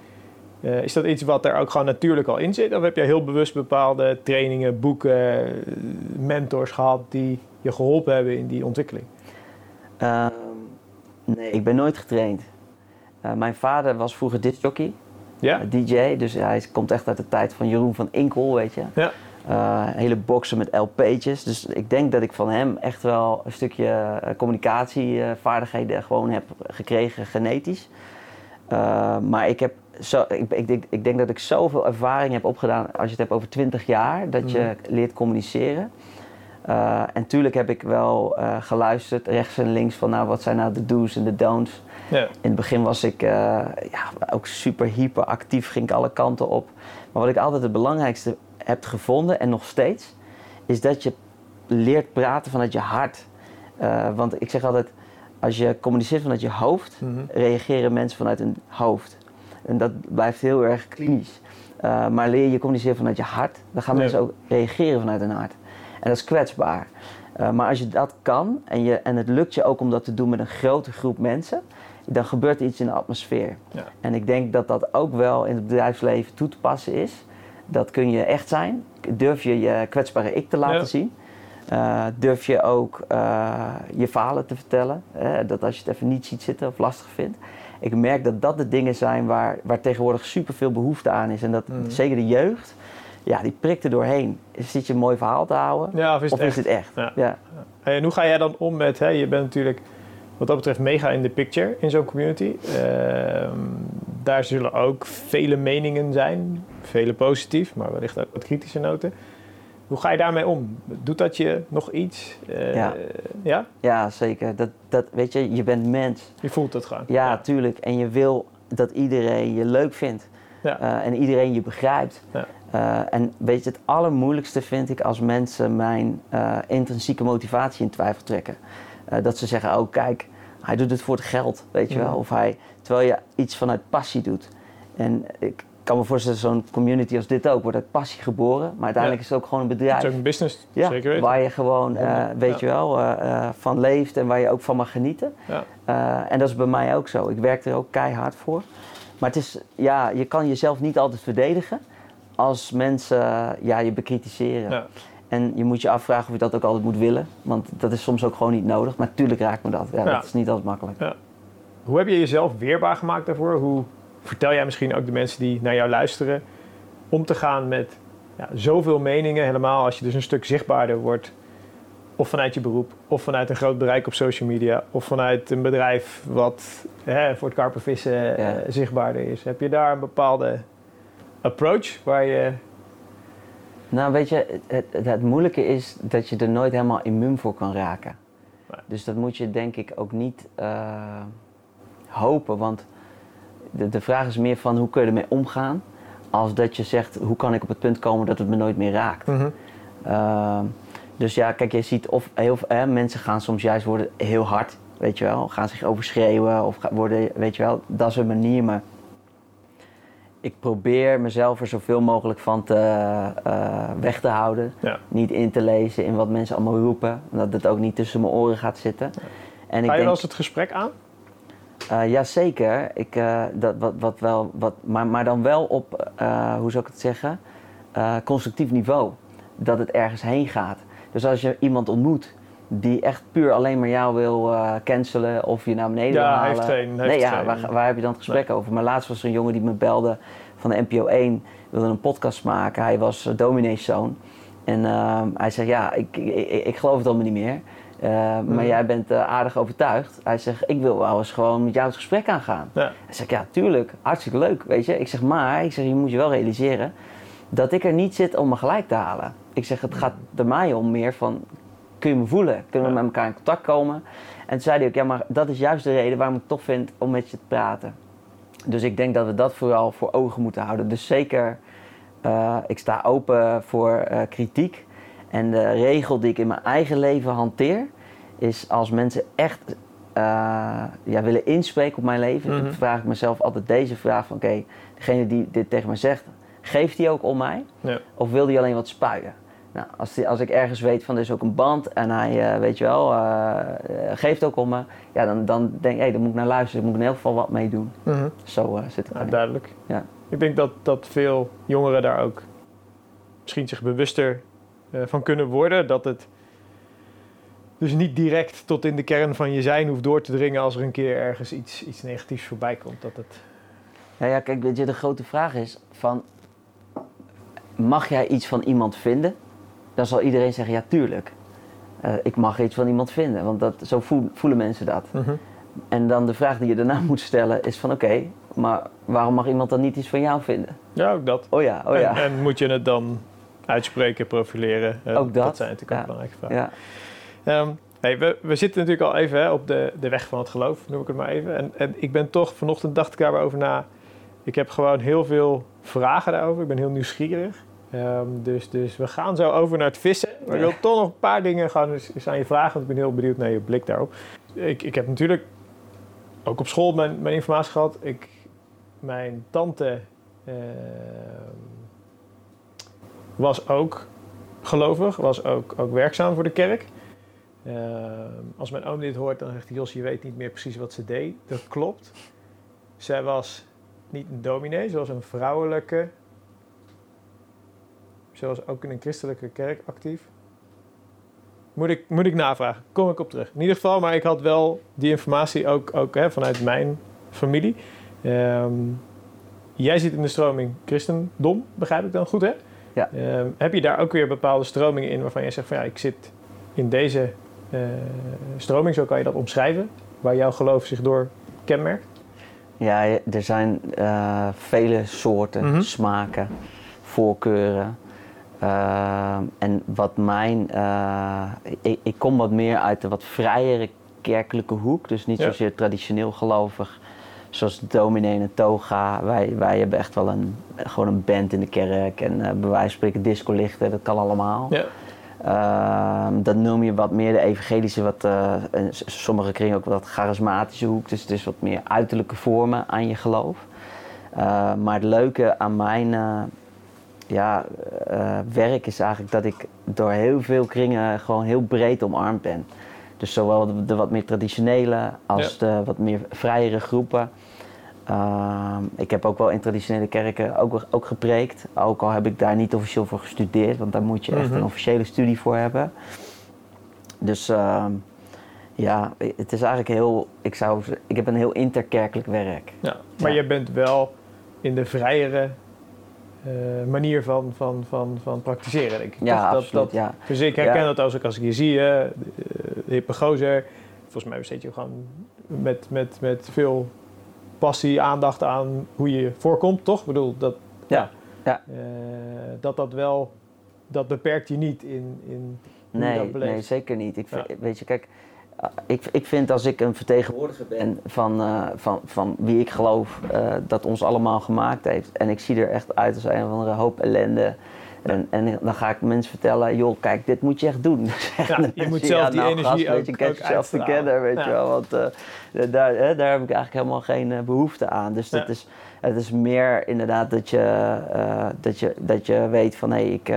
Speaker 1: Uh, is dat iets wat er ook gewoon natuurlijk al in zit? Of heb jij heel bewust bepaalde trainingen, boeken, mentors gehad die je geholpen hebben in die ontwikkeling?
Speaker 2: Uh, nee, ik ben nooit getraind. Uh, mijn vader was vroeger discjockey, ja? DJ, dus hij komt echt uit de tijd van Jeroen van Inkel, weet je. Ja. Uh, hele boxen met LP'tjes. Dus ik denk dat ik van hem echt wel een stukje uh, communicatievaardigheden gewoon heb gekregen, genetisch. Uh, maar ik heb zo, ik, ik, denk, ik, denk dat ik zoveel ervaring heb opgedaan als je het hebt over 20 jaar, dat je mhm. leert communiceren. en tuurlijk heb ik wel geluisterd rechts en links van nou, wat zijn nou de do's en de don'ts. In het begin was ik ja, ook super hyperactief, ging ik alle kanten op. Maar wat ik altijd het belangrijkste hebt gevonden en nog steeds, is dat je leert praten vanuit je hart. Uh, want ik zeg altijd, als je communiceert vanuit je hoofd, mm -hmm. reageren mensen vanuit hun hoofd. En dat blijft heel erg klinisch. Uh, maar leer je communiceren vanuit je hart, dan gaan mensen ook reageren vanuit hun hart. En dat is kwetsbaar. Uh, maar als je dat kan en, je, en het lukt je ook om dat te doen met een grote groep mensen, dan gebeurt er iets in de atmosfeer. Ja. En ik denk dat dat ook wel in het bedrijfsleven toe te passen is. Dat kun je echt zijn. Durf je je kwetsbare ik te laten zien. Uh, durf je ook uh, je verhalen te vertellen. dat als je het even niet ziet zitten of lastig vindt. Ik merk dat dat de dingen zijn waar, waar tegenwoordig superveel behoefte aan is. En dat mm. zeker de jeugd, ja, die prikt er doorheen. Zit je een mooi verhaal te houden?
Speaker 1: Ja, of is het
Speaker 2: of
Speaker 1: echt?
Speaker 2: Is het echt?
Speaker 1: Ja. ja. En hoe ga jij dan om met, hè, je bent natuurlijk wat dat betreft mega in de picture in zo'n community. Uh, daar zullen ook vele meningen zijn, vele positief, maar wellicht ook wat kritische noten. Hoe ga je daarmee om? Doet dat je nog iets? Uh,
Speaker 2: ja.
Speaker 1: ja.
Speaker 2: Ja, zeker. Dat, dat, weet je, je bent mens.
Speaker 1: Je voelt het gewoon.
Speaker 2: Ja, ja. tuurlijk. En je wil dat iedereen je leuk vindt. Ja. Uh, en iedereen je begrijpt. Ja. Uh, en weet je, het allermoeilijkste vind ik als mensen mijn intrinsieke motivatie in twijfel trekken. dat ze zeggen, oh kijk, hij doet het voor het geld, weet je wel. Of hij, terwijl je iets vanuit passie doet. En ik kan me voorstellen, zo'n community als dit ook, wordt uit passie geboren. Maar uiteindelijk is het ook gewoon een bedrijf. Het
Speaker 1: is ook een business, ja, zeker weten.
Speaker 2: Waar je gewoon, uh, weet je wel, uh, uh, van leeft en waar je ook van mag genieten. Ja. en dat is bij mij ook zo. Ik werk er ook keihard voor. Maar het is, ja, je kan jezelf niet altijd verdedigen als mensen ja, je bekritiseren. Ja. En je moet je afvragen of je dat ook altijd moet willen. Want dat is soms ook gewoon niet nodig. Maar natuurlijk raakt me dat. Ja, Dat is niet altijd makkelijk. Ja.
Speaker 1: Hoe heb je jezelf weerbaar gemaakt daarvoor? Hoe vertel jij misschien ook de mensen die naar jou luisteren... om te gaan met ja, zoveel meningen, helemaal als je dus een stuk zichtbaarder wordt... of vanuit je beroep, of vanuit een groot bereik op social media... of vanuit een bedrijf wat hè, voor het karpenvissen ja. uh, zichtbaarder is. Heb je daar een bepaalde approach waar je
Speaker 2: nou, weet je, het, het, het, moeilijke is dat je er nooit helemaal immuun voor kan raken. Dus dat moet je denk ik ook niet uh, hopen. Want de, de vraag is meer van hoe kun je ermee omgaan. Als dat je zegt, hoe kan ik op het punt komen dat het me nooit meer raakt. Mm -hmm. uh, dus ja, kijk, je ziet of heel mensen gaan soms juist worden heel hard, weet je wel. Gaan zich overschreeuwen of worden, weet je wel, dat is een manier. Maar ik probeer mezelf er zoveel mogelijk van te, uh, weg te houden. Ja. Niet in te lezen in wat mensen allemaal roepen. Dat het ook niet tussen mijn oren gaat zitten. Ja.
Speaker 1: En Ga ik je wel eens het gesprek aan?
Speaker 2: Uh, Jazeker. Ik, uh, dat, wat, wat wel, wat, maar, maar dan wel op, hoe zou ik het zeggen, constructief niveau. Dat het ergens heen gaat. Dus als je iemand ontmoet die echt puur alleen maar jou wil cancelen of je naar beneden
Speaker 1: ja,
Speaker 2: wil halen.
Speaker 1: Heeft geen, heeft
Speaker 2: nee, ja, waar, waar, heb je dan het gesprek nee. over? Maar laatst was er een jongen die me belde van de NPO 1, wilde een podcast maken. Hij was domineeszoon. En uh, hij zei, ja, ik, ik, ik, geloof het allemaal niet meer. Uh, mm. Maar jij bent aardig overtuigd. Hij zegt, ik wil wel eens gewoon met jou het gesprek aangaan. Ja. Hij zegt, ja, tuurlijk, hartstikke leuk, weet je. Ik zeg, maar, ik zeg, je moet je wel realiseren dat ik er niet zit om me gelijk te halen. Ik zeg, het gaat er mij om meer van, kun je me voelen? Kunnen we met elkaar in contact komen? En toen zei hij ook, ja, maar dat is juist de reden waarom ik het tof vind om met je te praten. Dus ik denk dat we dat vooral voor ogen moeten houden. Dus zeker, uh, ik sta open voor kritiek. En de regel die ik in mijn eigen leven hanteer, is als mensen echt uh, ja, willen inspreken op mijn leven, mm -hmm. dan vraag ik mezelf altijd deze vraag van, oké, okay, degene die dit tegen mij zegt, geeft die ook om mij? Ja. Of wil die alleen wat spuien? Nou, als, die, als ik ergens weet van er is ook een band en hij, weet je wel, geeft ook om me, ja, dan, dan denk ik, hey, dan moet ik naar luisteren, dan moet ik in ieder geval wat mee doen.
Speaker 1: Mhm.
Speaker 2: Zo zit het.
Speaker 1: Ja, duidelijk.
Speaker 2: Ja.
Speaker 1: Ik denk dat, dat veel jongeren daar ook misschien zich bewuster van kunnen worden. Dat het dus niet direct tot in de kern van je zijn hoeft door te dringen als er een keer ergens iets, iets negatiefs voorbij komt. Dat het...
Speaker 2: ja, ja, kijk, weet je, de grote vraag is van, mag jij iets van iemand vinden? Dan zal iedereen zeggen, ja, tuurlijk. Uh, ik mag iets van iemand vinden, want dat, zo voelen mensen dat.
Speaker 1: Mhm.
Speaker 2: En dan de vraag die je daarna (laughs) moet stellen is van, oké, maar waarom mag iemand dan niet iets van jou vinden?
Speaker 1: Ja, ook dat.
Speaker 2: Oh ja, oh ja.
Speaker 1: En, en moet je het dan uitspreken, profileren? Uh,
Speaker 2: ook dat.
Speaker 1: Dat zijn natuurlijk ook belangrijke vragen.
Speaker 2: Ja.
Speaker 1: Ehm, hey, we, we zitten natuurlijk al even hè, op de, de weg van het geloof, noem ik het maar even. En, en ik ben toch, vanochtend dacht ik daarover na. Ik heb gewoon heel veel vragen daarover. Ik ben heel nieuwsgierig. Ehm, dus, dus we gaan zo over naar het vissen. Maar ik wil toch nog een paar dingen gaan eens, aan je vragen. Want ik ben heel benieuwd naar je blik daarop. Ik, ik heb natuurlijk ook op school mijn, mijn informatie gehad. Ik, mijn tante uh, was ook gelovig, was ook, ook werkzaam voor de kerk. Uh, als mijn oom dit hoort, dan zegt hij: Jos, je weet niet meer precies wat ze deed. Dat klopt. Zij was niet een dominee, ze was een vrouwelijke. Ze was ook in een christelijke kerk actief. Moet ik, moet ik navragen, kom ik op terug. In ieder geval, maar ik had wel die informatie ook, ook hè, vanuit mijn familie. Um, jij zit in de stroming christendom, begrijp ik dan goed, hè?
Speaker 2: Ja.
Speaker 1: Um, heb je daar ook weer bepaalde stromingen in waarvan jij zegt van ja, ik zit in deze uh, stroming, zo kan je dat omschrijven, waar jouw geloof zich door kenmerkt?
Speaker 2: Ja, er zijn uh, vele soorten,
Speaker 1: Mhm.
Speaker 2: smaken, voorkeuren. Uh, en wat mijn. uh, ik, ik, kom wat meer uit de wat vrijere kerkelijke hoek, dus niet
Speaker 1: Ja.
Speaker 2: zozeer traditioneel gelovig. Zoals dominee en toga. Wij, wij hebben echt wel een, gewoon een band in de kerk. En uh, bij wijze van spreken discolichten, dat kan allemaal.
Speaker 1: Ja.
Speaker 2: Ehm, dat noem je wat meer de evangelische, wat, uh, en sommige kringen ook wat charismatische hoek. Dus het is wat meer uiterlijke vormen aan je geloof. Uh, maar het leuke aan mijn uh, ja, werk is eigenlijk dat ik door heel veel kringen gewoon heel breed omarmd ben. Dus zowel de, de wat meer traditionele als
Speaker 1: Ja.
Speaker 2: de wat meer vrijere groepen. Ehm, ik heb ook wel in traditionele kerken ook, ook gepreekt. Ook al heb ik daar niet officieel voor gestudeerd, want daar moet je echt
Speaker 1: Mhm.
Speaker 2: een officiële studie voor hebben. Dus ehm, ja, het is eigenlijk heel. Ik, zou, ik heb een heel interkerkelijk werk.
Speaker 1: Ja, maar
Speaker 2: Ja.
Speaker 1: je bent wel in de vrijere eh, manier van, van, van, van praktiseren, denk ik.
Speaker 2: Ja?
Speaker 1: Dat-
Speaker 2: absoluut.
Speaker 1: Dat,
Speaker 2: ja.
Speaker 1: Dus ik herken
Speaker 2: Ja.
Speaker 1: dat als ik, als ik je zie, hè, hippe gozer. Volgens mij besteed je gewoon met, met, met veel passie, aandacht aan hoe je voorkomt, toch? Ik bedoel, dat,
Speaker 2: Ja, ja.
Speaker 1: eh, dat dat wel, dat beperkt je niet in, in
Speaker 2: Nee, nee, zeker niet. Ik, vind-. Weet je, kijk, ik, ik vind als ik een vertegenwoordiger ben van, eh, van, van wie ik geloof eh, dat ons allemaal gemaakt heeft. En ik zie er echt uit als een of andere hoop ellende. En, en dan ga ik mensen vertellen, joh, kijk, dit moet je echt doen. (laughs)
Speaker 1: Ja, je moet zelf die energie
Speaker 2: gast, weet
Speaker 1: ook-
Speaker 2: je, get yourself together, weet
Speaker 1: Ja.
Speaker 2: je wel. Want eh, daar, hè, daar heb ik eigenlijk helemaal geen eh, behoefte aan. Dus dat is, het is meer inderdaad dat je, dat je, dat je weet van, hé, ik...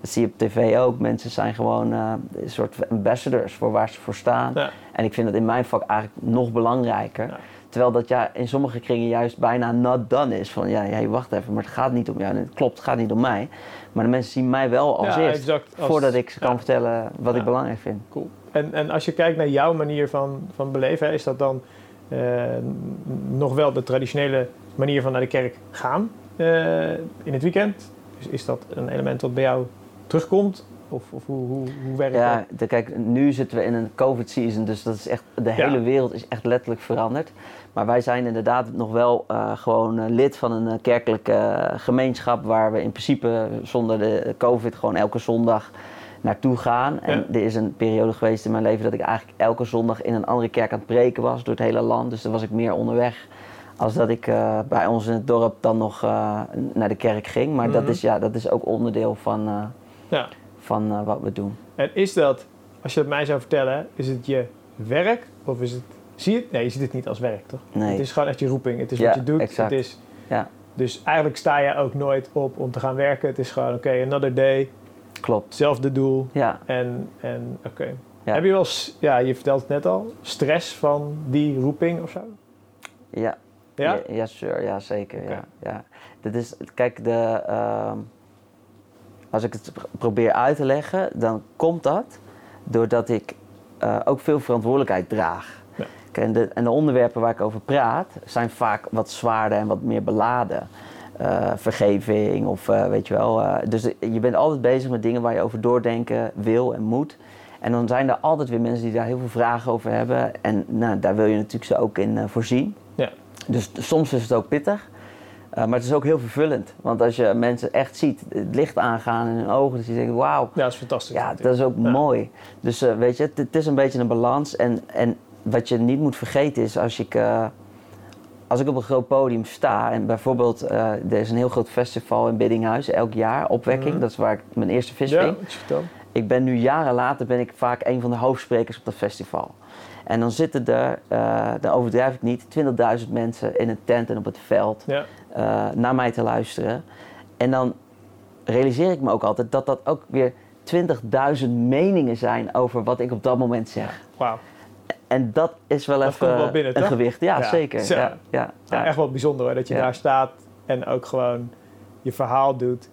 Speaker 2: dat zie je op tv ook. Mensen zijn gewoon eh, een soort ambassadors voor waar ze voor staan.
Speaker 1: Ja.
Speaker 2: En ik vind dat in mijn vak eigenlijk nog belangrijker.
Speaker 1: Ja.
Speaker 2: Terwijl dat ja, in sommige kringen juist bijna not done is. Van ja, hey, wacht even, maar het gaat niet om jou. En het klopt, het gaat niet om mij. Maar de mensen zien mij wel als
Speaker 1: Ja,
Speaker 2: eerst.
Speaker 1: Als-
Speaker 2: voordat ik ze kan vertellen wat ik belangrijk vind.
Speaker 1: Cool. En, en als je kijkt naar jouw manier van, van beleven, hè, is dat dan eh, nog wel de traditionele manier van naar de kerk gaan eh, in het weekend? Is, is dat een element wat bij jou terugkomt? Of, of hoe, hoe, hoe werkt
Speaker 2: Ja,
Speaker 1: dat?
Speaker 2: de, kijk, nu zitten we in een COVID-season, dus dat is echt, de
Speaker 1: Ja.
Speaker 2: hele wereld is echt letterlijk veranderd. Maar wij zijn inderdaad nog wel eh, gewoon eh, lid van een eh, kerkelijke gemeenschap waar we in principe zonder de COVID gewoon elke zondag naartoe gaan. En
Speaker 1: Ja.
Speaker 2: er is een periode geweest in mijn leven dat ik eigenlijk elke zondag in een andere kerk aan het preken was door het hele land. Dus dan was ik meer onderweg als dat ik bij ons in het dorp dan nog naar de kerk ging. Maar dat,
Speaker 1: Mhm.
Speaker 2: is, ja, dat is ook onderdeel van,
Speaker 1: Ja.
Speaker 2: van eh, wat we doen.
Speaker 1: En is dat, als je het mij zou vertellen, is het je werk of is het... Zie je het? Nee, je ziet het niet als werk, toch?
Speaker 2: Nee.
Speaker 1: Het is gewoon echt je roeping. Het is
Speaker 2: Ja,
Speaker 1: wat je doet.
Speaker 2: exact.
Speaker 1: Het is,
Speaker 2: Ja.
Speaker 1: Dus eigenlijk sta je ook nooit op om te gaan werken. Het is gewoon, oké, another day.
Speaker 2: Klopt.
Speaker 1: Hetzelfde doel.
Speaker 2: Ja.
Speaker 1: En, en oké.
Speaker 2: Ja.
Speaker 1: Heb je wel, ja, je vertelt het net al, stress van die roeping of zo?
Speaker 2: Ja.
Speaker 1: Ja?
Speaker 2: Ja, sure. Ja, zeker. Ja, ja. Dit is, kijk, de, ehm, als ik het pr- probeer uit te leggen, dan komt dat doordat ik eh, ook veel verantwoordelijkheid draag.
Speaker 1: Ja.
Speaker 2: En, de, en de onderwerpen waar ik over praat zijn vaak wat zwaarder en wat meer beladen. Eh, vergeving of eh, weet je wel. dus je bent altijd bezig met dingen waar je over doordenken wil en moet. En dan zijn er altijd weer mensen die daar heel veel vragen over hebben. En nou, daar wil je natuurlijk ze ook in voorzien.
Speaker 1: Ja.
Speaker 2: Dus soms is het ook pittig. Eh, maar het is ook heel vervullend. Want als je mensen echt ziet, het licht aangaan in hun ogen, dus je denkt, wauw,
Speaker 1: Ja, dat is fantastisch.
Speaker 2: ja,
Speaker 1: natuurlijk.
Speaker 2: dat is ook
Speaker 1: Ja.
Speaker 2: mooi. Dus eh, weet je, het, het is een beetje een balans. En, en wat je niet moet vergeten is, als ik, eh, als ik op een groot podium sta... en bijvoorbeeld, er is een heel groot festival in Biddinghuis elk jaar, Opwekking.
Speaker 1: Mhm.
Speaker 2: Dat is waar ik mijn eerste vis
Speaker 1: Ja,
Speaker 2: ving. Ik ben nu jaren later ben ik vaak een van de hoofdsprekers op dat festival. En dan zitten er, dan overdrijf ik niet, 20.000 mensen in een tent en op het veld
Speaker 1: Ja.
Speaker 2: Eh, naar mij te luisteren. En dan realiseer ik me ook altijd dat dat ook weer 20.000 meningen zijn over wat ik op dat moment zeg.
Speaker 1: Wauw.
Speaker 2: En dat is wel
Speaker 1: Dat
Speaker 2: even
Speaker 1: wel binnen,
Speaker 2: een
Speaker 1: toch?
Speaker 2: gewicht. Ja,
Speaker 1: Ja,
Speaker 2: zeker. Ja, ja,
Speaker 1: Ja, echt wel bijzonder hoor, dat je daar staat en ook gewoon je verhaal doet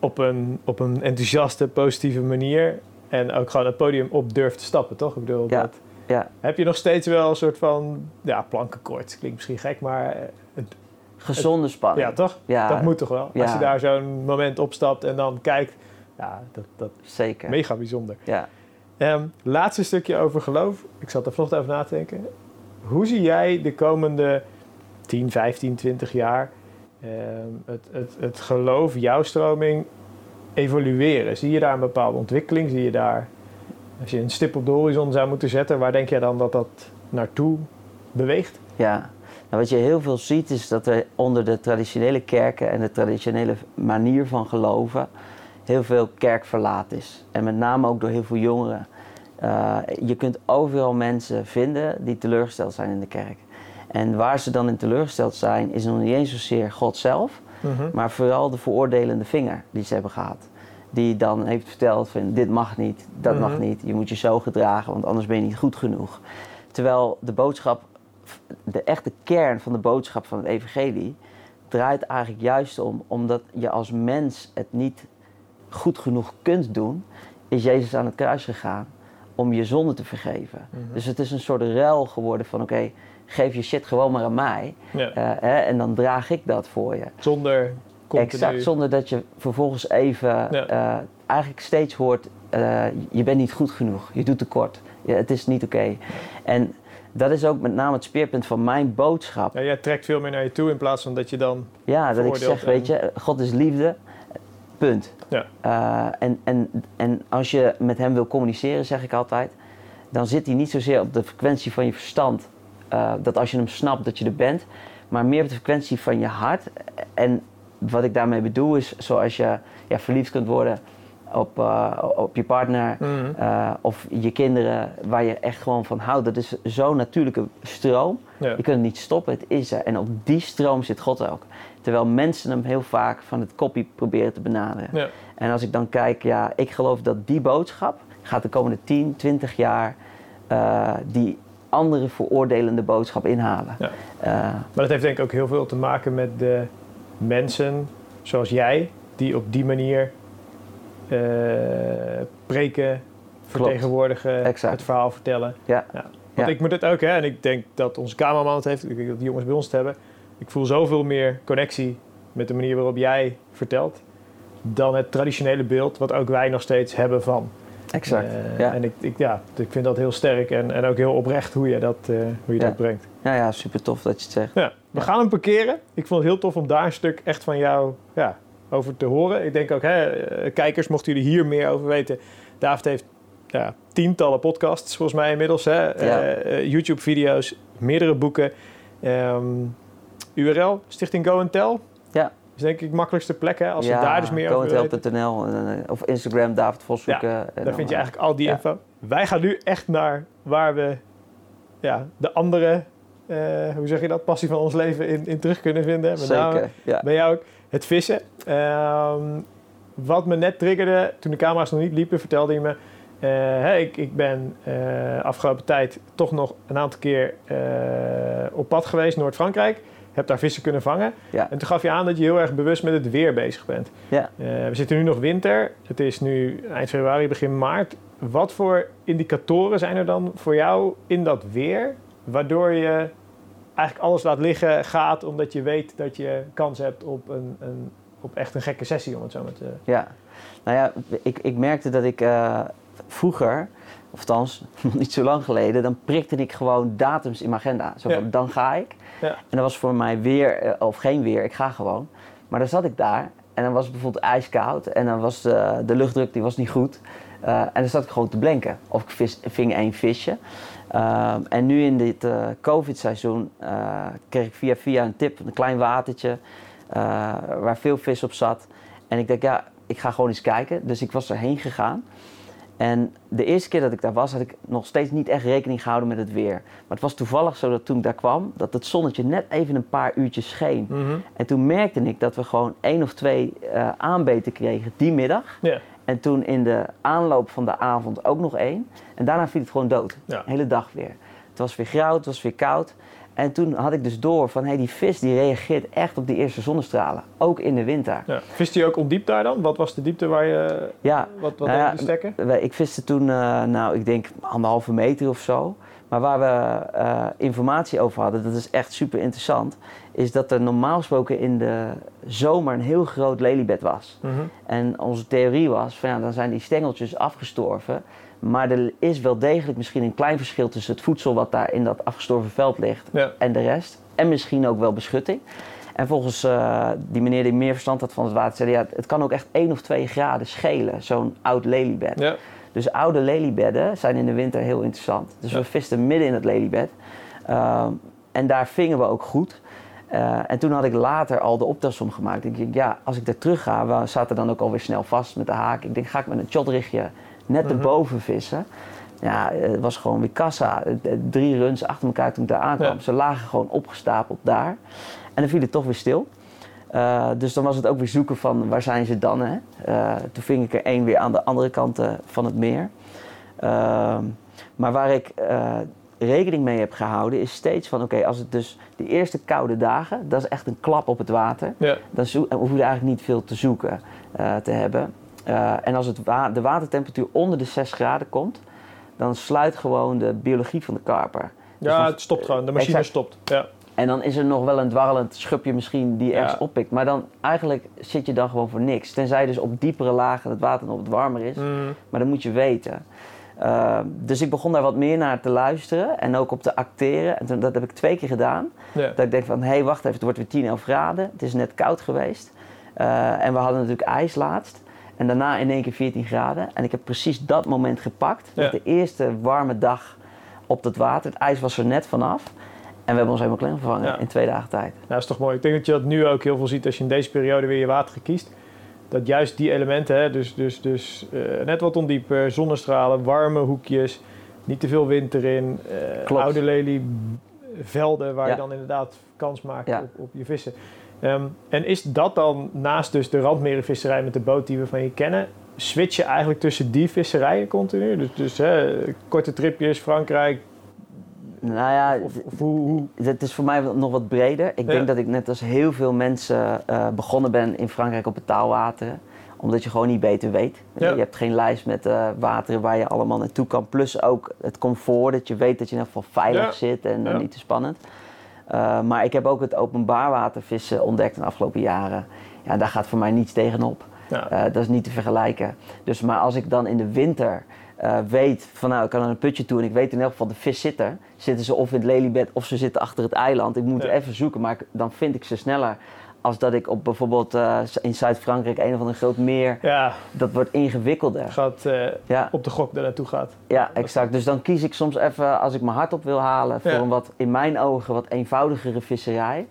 Speaker 1: op een, op een enthousiaste, positieve manier. En ook gewoon het podium op durft te stappen, toch? Ik bedoel, dat,
Speaker 2: ja.
Speaker 1: heb je nog steeds wel een soort van, ja, plankenkoord. Klinkt misschien gek, maar het-
Speaker 2: Gezonde spanning.
Speaker 1: ja, toch?
Speaker 2: Ja,
Speaker 1: Dat moet toch wel? Als je daar zo'n moment opstapt en dan kijkt, ja, dat, dat
Speaker 2: Zeker.
Speaker 1: is mega bijzonder.
Speaker 2: Ja.
Speaker 1: Ehm, laatste stukje over geloof. Ik zat er vanochtend over na te denken. Hoe zie jij de komende 10, 15, 20 jaar ehm, het, het, het geloof, jouw stroming, evolueren? Zie je daar een bepaalde ontwikkeling? Zie je daar, als je een stip op de horizon zou moeten zetten, waar denk jij dan dat dat naartoe beweegt?
Speaker 2: Ja, wat je heel veel ziet is dat er onder de traditionele kerken en de traditionele manier van geloven heel veel kerkverlaat is. En met name ook door heel veel jongeren. Eh, je kunt overal mensen vinden die teleurgesteld zijn in de kerk. En waar ze dan in teleurgesteld zijn, is nog niet eens zozeer God zelf, maar vooral de veroordelende vinger die ze hebben gehad. Die dan heeft verteld van dit mag niet, dat mag
Speaker 1: Mhm.
Speaker 2: niet, je moet je zo gedragen, want anders ben je niet goed genoeg. Terwijl de boodschap, de echte kern van de boodschap van het evangelie, draait eigenlijk juist om, omdat je als mens het niet goed genoeg kunt doen, is Jezus aan het kruis gegaan om je zonde te vergeven.
Speaker 1: Mhm.
Speaker 2: Dus het is een soort ruil geworden van oké, geef je shit gewoon maar aan mij
Speaker 1: Ja.
Speaker 2: eh, hè, en dan draag ik dat voor je.
Speaker 1: Zonder continu...
Speaker 2: Exact, zonder dat je vervolgens even
Speaker 1: Ja.
Speaker 2: eh, eigenlijk steeds hoort, eh, je bent niet goed genoeg, je doet tekort, ja, het is niet oké. En dat is ook met name het speerpunt van mijn boodschap.
Speaker 1: Ja, jij trekt veel meer naar je toe in plaats van dat je dan...
Speaker 2: Ja, dat ik zeg, weet je, God is liefde, punt.
Speaker 1: Ja.
Speaker 2: Eh, en, en, en als je met hem wil communiceren, zeg ik altijd, dan zit hij niet zozeer op de frequentie van je verstand, eh, dat als je hem snapt dat je er bent, maar meer op de frequentie van je hart. En wat ik daarmee bedoel is, zoals je ja, verliefd kunt worden op, eh, op je partner
Speaker 1: Mhm.
Speaker 2: eh, of je kinderen, waar je echt gewoon van houdt. Dat is zo'n natuurlijke stroom.
Speaker 1: Ja.
Speaker 2: Je kunt het niet stoppen, het is er. En op die stroom zit God ook. Terwijl mensen hem heel vaak van het kopie proberen te benaderen.
Speaker 1: Ja.
Speaker 2: En als ik dan kijk, ja, ik geloof dat die boodschap gaat de komende 10, 20 jaar eh, die andere veroordelende boodschap inhalen.
Speaker 1: Ja. Maar dat heeft denk ik ook heel veel te maken met de mensen zoals jij, die op die manier preken, vertegenwoordigen,
Speaker 2: Exact.
Speaker 1: het verhaal vertellen.
Speaker 2: ja,
Speaker 1: Ja. Want
Speaker 2: Ja.
Speaker 1: ik moet het ook, hè, en ik denk dat onze cameraman het heeft, ik denk dat de jongens bij ons het hebben. Ik voel zoveel meer connectie met de manier waarop jij vertelt, dan het traditionele beeld wat ook wij nog steeds hebben van.
Speaker 2: exact.
Speaker 1: Eh,
Speaker 2: ja.
Speaker 1: En ik, ik, ja, ik vind dat heel sterk en, en ook heel oprecht hoe je dat, eh, hoe je
Speaker 2: Ja.
Speaker 1: dat brengt.
Speaker 2: ja, ja, super tof dat je het zegt.
Speaker 1: Ja, we gaan hem parkeren. Ik vond het heel tof om daar een stuk echt van jou ja, over te horen. Ik denk ook, hè, eh, kijkers, mochten jullie hier meer over weten. David heeft ja, tientallen podcasts volgens mij inmiddels. Hè? Eh, eh, YouTube-video's, meerdere boeken. Ehm, URL, Stichting Go Tell.
Speaker 2: Ja.
Speaker 1: is denk ik de makkelijkste plek hè, als
Speaker 2: ja,
Speaker 1: we daar dus meer over
Speaker 2: eh, of Instagram David Vos zoeken. en
Speaker 1: Daar
Speaker 2: dan,
Speaker 1: vind je eigenlijk al die
Speaker 2: ja.
Speaker 1: info. Wij gaan nu echt naar waar we ja, de andere, hoe zeg je dat, passie van ons leven in, in terug kunnen vinden. Met
Speaker 2: Zeker, ja.
Speaker 1: bij jou ook. Het vissen. Ehm, wat me net triggerde, toen de camera's nog niet liepen, vertelde je me... Uh, hè, ik, ik ben uh, afgelopen tijd toch nog een aantal keer uh, op pad geweest, Noord-Frankrijk. Heb daar vissen kunnen vangen.
Speaker 2: Ja.
Speaker 1: En toen gaf je aan dat je heel erg bewust met het weer bezig bent.
Speaker 2: Ja.
Speaker 1: we zitten nu nog winter. Het is nu eind februari, begin maart. Wat voor indicatoren zijn er dan voor jou in dat weer, waardoor je eigenlijk alles laat liggen, gaat, omdat je weet dat je kans hebt op, een, een op echt een gekke sessie, om het zo maar te...
Speaker 2: Ja, nou ja, ik, ik merkte dat ik uh, vroeger, of althans (laughs) nog niet zo lang geleden, dan prikte ik gewoon datums in mijn agenda. Zo van,
Speaker 1: Ja.
Speaker 2: dan ga ik.
Speaker 1: Ja.
Speaker 2: En dat was voor mij weer, eh, of geen weer, ik ga gewoon. Maar dan zat ik daar en dan was het bijvoorbeeld ijskoud en dan was de, de luchtdruk die was niet goed. Eh, en dan zat ik gewoon te blenken. Of ik vis, ving één visje. Ehm, en nu in dit eh, COVID-seizoen eh, kreeg ik via via een tip, een klein watertje, waar veel vis op zat. En ik dacht, ja, ik ga gewoon eens kijken. Dus ik was erheen gegaan. En de eerste keer dat ik daar was, had ik nog steeds niet echt rekening gehouden met het weer. Maar het was toevallig zo dat toen ik daar kwam, dat het zonnetje net even een paar uurtjes scheen.
Speaker 1: Mhm.
Speaker 2: En toen merkte ik dat we gewoon één of twee aanbeten kregen die middag.
Speaker 1: Ja.
Speaker 2: En toen in de aanloop van de avond ook nog één. En daarna viel het gewoon dood.
Speaker 1: Ja.
Speaker 2: De hele dag weer. Het was weer grauw, het was weer koud. En toen had ik dus door van, hé, hey, die vis die reageert echt op die eerste zonnestralen. Ook in de winter.
Speaker 1: Ja. Vist je ook ondiep daar dan? Wat was de diepte waar je...
Speaker 2: Ja,
Speaker 1: Wat, wat
Speaker 2: Nou ja,
Speaker 1: stekken?
Speaker 2: ik viste toen, eh, nou, ik denk anderhalve meter of zo. Maar waar we eh, informatie over hadden, dat is echt super interessant, is dat er normaal gesproken in de zomer een heel groot leliebed was.
Speaker 1: Mhm.
Speaker 2: En onze theorie was, van ja, dan zijn die stengeltjes afgestorven. Maar er is wel degelijk misschien een klein verschil tussen het voedsel wat daar in dat afgestorven veld ligt
Speaker 1: Ja.
Speaker 2: en de rest. En misschien ook wel beschutting. En volgens eh, die meneer die meer verstand had van het water, zei hij, ja, het kan ook echt 1 of 2 graden schelen, zo'n oud leliebed.
Speaker 1: Ja.
Speaker 2: Dus oude leliebedden zijn in de winter heel interessant. Dus
Speaker 1: Ja.
Speaker 2: we visten midden in het leliebed. Ehm, en daar vingen we ook goed. Eh, en toen had ik later al de optelsom gemaakt. Ik denk, ja, als ik daar terug ga, we zaten dan ook alweer snel vast met de haak. Ik denk, ga ik met een shotrichtje net
Speaker 1: Mhm.
Speaker 2: erboven vissen. Ja, het was gewoon weer kassa. Eh, Drie runs achter elkaar toen ik daar aankwam.
Speaker 1: Ja.
Speaker 2: Ze lagen gewoon opgestapeld daar. En dan viel het toch weer stil. Eh, dus dan was het ook weer zoeken van waar zijn ze dan. Hè? Eh, toen ving ik er één weer aan de andere kant eh, van het meer. Ehm, maar waar ik eh, rekening mee heb gehouden is steeds van oké, als het dus de eerste koude dagen, dat is echt een klap op het water.
Speaker 1: Ja.
Speaker 2: Dan hoef je eigenlijk niet veel te zoeken eh, te hebben. Eh, en als het wa- de watertemperatuur onder de 6 graden komt, dan sluit gewoon de biologie van de karper. Dus
Speaker 1: ja, het stopt gewoon. De machine
Speaker 2: Exact.
Speaker 1: stopt. Ja.
Speaker 2: en dan is er nog wel een dwarrelend schubje misschien die
Speaker 1: Ja.
Speaker 2: ergens oppikt. Maar dan eigenlijk zit je dan gewoon voor niks. Tenzij dus op diepere lagen het water nog wat warmer is.
Speaker 1: Mhm.
Speaker 2: Maar dat moet je weten. Uh, dus ik begon daar wat meer naar te luisteren en ook op te acteren. En toen, dat heb ik twee keer gedaan.
Speaker 1: Ja.
Speaker 2: Dat ik denk van, hé, hey, wacht even, het wordt weer 10, 11 graden. Het is net koud geweest. Uh, en we hadden natuurlijk ijs laatst. En daarna in één keer 14 graden. En ik heb precies dat moment gepakt.
Speaker 1: Ja.
Speaker 2: De eerste warme dag op dat water. Het ijs was er net vanaf. En we hebben ons helemaal klein vervangen
Speaker 1: Ja.
Speaker 2: in twee dagen tijd.
Speaker 1: Ja, dat is toch mooi. Ik denk dat je dat nu ook heel veel ziet als je in deze periode weer je water kiest. Dat juist die elementen, hè, dus, dus, dus eh, net wat ondieper, zonnestralen, warme hoekjes, niet te veel wind erin, eh, oude lelievelden waar
Speaker 2: Ja.
Speaker 1: je dan inderdaad kans maakt
Speaker 2: Ja.
Speaker 1: op, op je vissen. Ehm, en is dat dan naast dus de randmerenvisserij met de boot die we van je kennen, switch je eigenlijk tussen die visserijen continu? Dus, dus hè, korte tripjes, Frankrijk,
Speaker 2: Nou ja,
Speaker 1: of, of hoe, hoe...
Speaker 2: Het is voor mij nog wat breder. Ik
Speaker 1: Ja.
Speaker 2: denk dat ik net als heel veel mensen eh, begonnen ben in Frankrijk op betaalwater. Omdat je gewoon niet beter weet.
Speaker 1: Ja.
Speaker 2: Je hebt geen lijst met eh, wateren waar je allemaal naartoe kan. Plus ook het comfort, dat je weet dat je in ieder geval veilig
Speaker 1: Ja.
Speaker 2: zit en
Speaker 1: Ja.
Speaker 2: niet te spannend. Eh, maar ik heb ook het openbaar watervissen ontdekt in de afgelopen jaren. Ja, daar gaat voor mij niets tegenop. Dat is niet te vergelijken. Dus, maar als ik dan in de winter eh, weet van nou, ik kan naar een putje toe en ik weet in elk geval de vis zit er. Zitten ze of in het leliebed of ze zitten achter het eiland. Ik moet
Speaker 1: Ja.
Speaker 2: even zoeken, maar ik- dan vind ik ze sneller. Als dat ik op bijvoorbeeld eh, in Zuid-Frankrijk een of ander groot meer,
Speaker 1: ja,
Speaker 2: dat wordt ingewikkelder.
Speaker 1: gaat eh,
Speaker 2: Ja,
Speaker 1: op de gok daar naartoe gaat.
Speaker 2: ja, exact. Dus dan kies ik soms even, als ik mijn hart op wil halen, voor
Speaker 1: Ja.
Speaker 2: een wat, in mijn ogen, wat eenvoudigere visserij.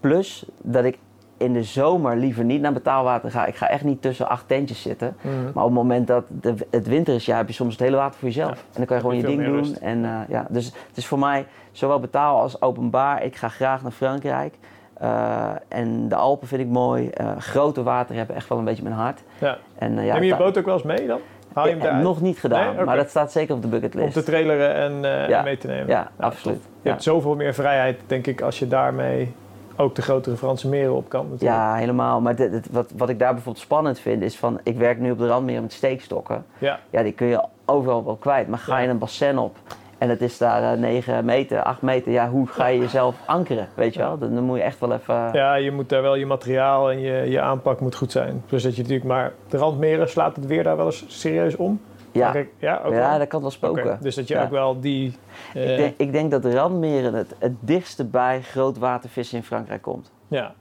Speaker 2: Plus dat ik in de zomer liever niet naar betaalwater ga. Ik ga echt niet tussen acht tentjes zitten.
Speaker 1: Mhm.
Speaker 2: Maar op het moment dat de, het winter is, ja, heb je soms het hele water voor jezelf.
Speaker 1: Ja,
Speaker 2: en dan kan je gewoon je ding doen. En, eh, ja, dus het is voor mij zowel betaal als openbaar. Ik ga graag naar Frankrijk. Eh, en de Alpen vind ik mooi. Eh, grote wateren hebben echt wel een beetje mijn hart.
Speaker 1: Ja.
Speaker 2: En, ja,
Speaker 1: Neem je je boot ook wel eens mee dan? Haal je hem
Speaker 2: Ja, nog niet gedaan,
Speaker 1: Nee?
Speaker 2: Maar dat staat zeker op de
Speaker 1: Om
Speaker 2: bucketlist.
Speaker 1: te traileren en,
Speaker 2: Ja.
Speaker 1: en mee te nemen.
Speaker 2: Ja, absoluut.
Speaker 1: tof. Je hebt zoveel meer vrijheid, denk ik, als je daarmee ook de grotere Franse meren op kan. natuurlijk.
Speaker 2: Ja, helemaal. Maar dit- dit- wat, wat ik daar bijvoorbeeld spannend vind, is van... Ik werk nu op de randmeren met steekstokken.
Speaker 1: Ja.
Speaker 2: Ja, die kun je overal wel kwijt. Maar ga je een bassin op en het is daar eh, 9 meter, 8 meter... Ja, hoe ga je jezelf ankeren, weet je wel? Dan, dan moet je echt wel even...
Speaker 1: Ja, je moet daar wel je materiaal en je, je aanpak moet goed zijn. Dus dat je natuurlijk maar de randmeren slaat het weer daar wel eens serieus om.
Speaker 2: Ja.
Speaker 1: Ja, ook
Speaker 2: ja
Speaker 1: wel?
Speaker 2: dat kan wel spoken.
Speaker 1: Dus dat je
Speaker 2: Ja.
Speaker 1: ook wel die. eh,
Speaker 2: Ik, denk, ik denk dat randmeren het, het dichtste bij grootwatervissen in Frankrijk komt.
Speaker 1: ja.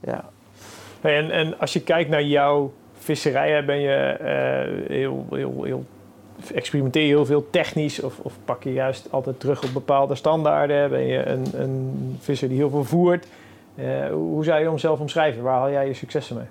Speaker 2: Ja.
Speaker 1: Hey, En, en als je kijkt naar jouw visserij, ben je eh, heel, heel, heel. Experimenteer je heel veel technisch of, of pak je juist altijd terug op bepaalde standaarden? Ben je een, een visser die heel veel voert? Eh, hoe zou je hem omschrijven? Waar haal jij je successen mee?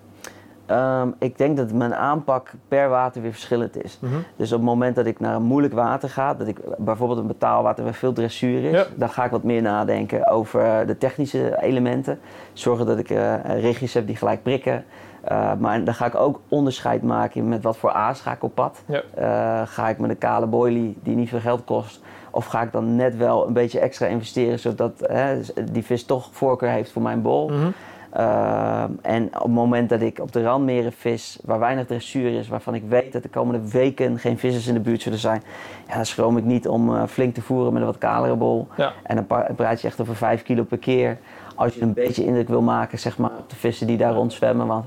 Speaker 2: Ehm, ik denk dat mijn aanpak per water weer verschillend is. Dus op het moment dat ik naar een moeilijk water ga, dat ik bijvoorbeeld een betaalwater waar veel dressuur is,
Speaker 1: Ja.
Speaker 2: dan ga ik wat meer nadenken over de technische elementen. Zorgen dat ik eh regies heb die gelijk prikken. Eh, maar dan ga ik ook onderscheid maken met wat voor aas ga ik op pad.
Speaker 1: Ja.
Speaker 2: Eh, ga ik met een kale boilie die niet veel geld kost, of ga ik dan net wel een beetje extra investeren zodat hè, die vis toch voorkeur heeft voor mijn bol.
Speaker 1: Mhm.
Speaker 2: Ehm, en op het moment dat ik op de randmeren vis, waar weinig dressuur is, waarvan ik weet dat de komende weken geen vissers in de buurt zullen zijn, ja, dan schroom ik niet om eh, flink te voeren met een wat kalere bol.
Speaker 1: Ja.
Speaker 2: En dan praat je echt over 5 kilo per keer. Als je een beetje indruk wil maken zeg maar, op de vissen die daar rondzwemmen. Want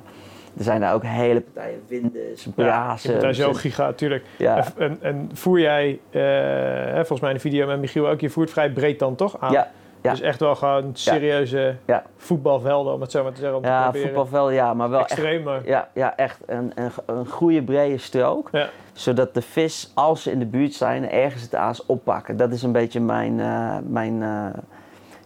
Speaker 2: er zijn daar ook hele partijen vinders,
Speaker 1: Ja,
Speaker 2: brazen.
Speaker 1: bent daar zo giga, tuurlijk.
Speaker 2: Ja.
Speaker 1: En, en, voer jij, eh, volgens mij in de video met Michiel ook, je voert vrij breed dan toch aan?
Speaker 2: Ja, ja.
Speaker 1: Dus echt wel gewoon serieuze
Speaker 2: Ja.
Speaker 1: voetbalvelden, om het zo maar te zeggen. Om te
Speaker 2: ja
Speaker 1: proberen.
Speaker 2: voetbalveld, ja, maar wel echt,
Speaker 1: maar...
Speaker 2: ja, ja, echt een, een, een goede brede strook. Zodat de vis, als ze in de buurt zijn, ergens het aas oppakken. Dat is een beetje mijn, eh, mijn, eh,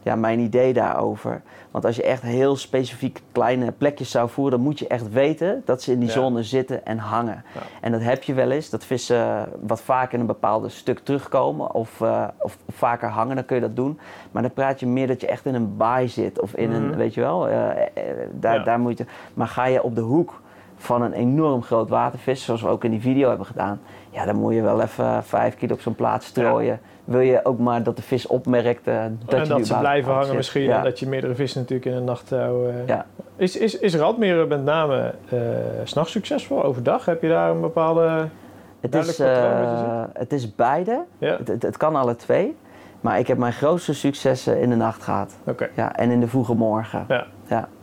Speaker 2: ja, mijn idee daarover. Want als je echt heel specifiek kleine plekjes zou voeren, dan moet je echt weten dat ze in die
Speaker 1: Ja.
Speaker 2: zone zitten en hangen.
Speaker 1: Ja.
Speaker 2: En dat heb je wel eens, dat vissen wat vaker in een bepaald stuk terugkomen of, eh, of vaker hangen, dan kun je dat doen. Maar dan praat je meer dat je echt in een baai zit of in
Speaker 1: Mhm.
Speaker 2: een, weet je wel, eh, eh, daar,
Speaker 1: Ja.
Speaker 2: daar moet je. Maar ga je op de hoek van een enorm groot watervis, zoals we ook in die video hebben gedaan, ja, dan moet je wel even vijf kilo op zo'n plaats strooien. Wil je ook maar dat de vis opmerkt eh, dat je
Speaker 1: en dat ze blijven hangen
Speaker 2: zit.
Speaker 1: misschien.
Speaker 2: Ja.
Speaker 1: En dat je meerdere vissen natuurlijk in een nacht zou... eh,
Speaker 2: Ja.
Speaker 1: Is, is, is Radmeren met name eh s'nachts succesvol? Overdag? Heb je daar een bepaalde...
Speaker 2: Het is, eh, het is beide.
Speaker 1: Ja,
Speaker 2: Het, het, het kan alle twee. Maar ik heb mijn grootste successen in de nacht gehad.
Speaker 1: oké.
Speaker 2: Ja, en in de vroege morgen.
Speaker 1: Ja.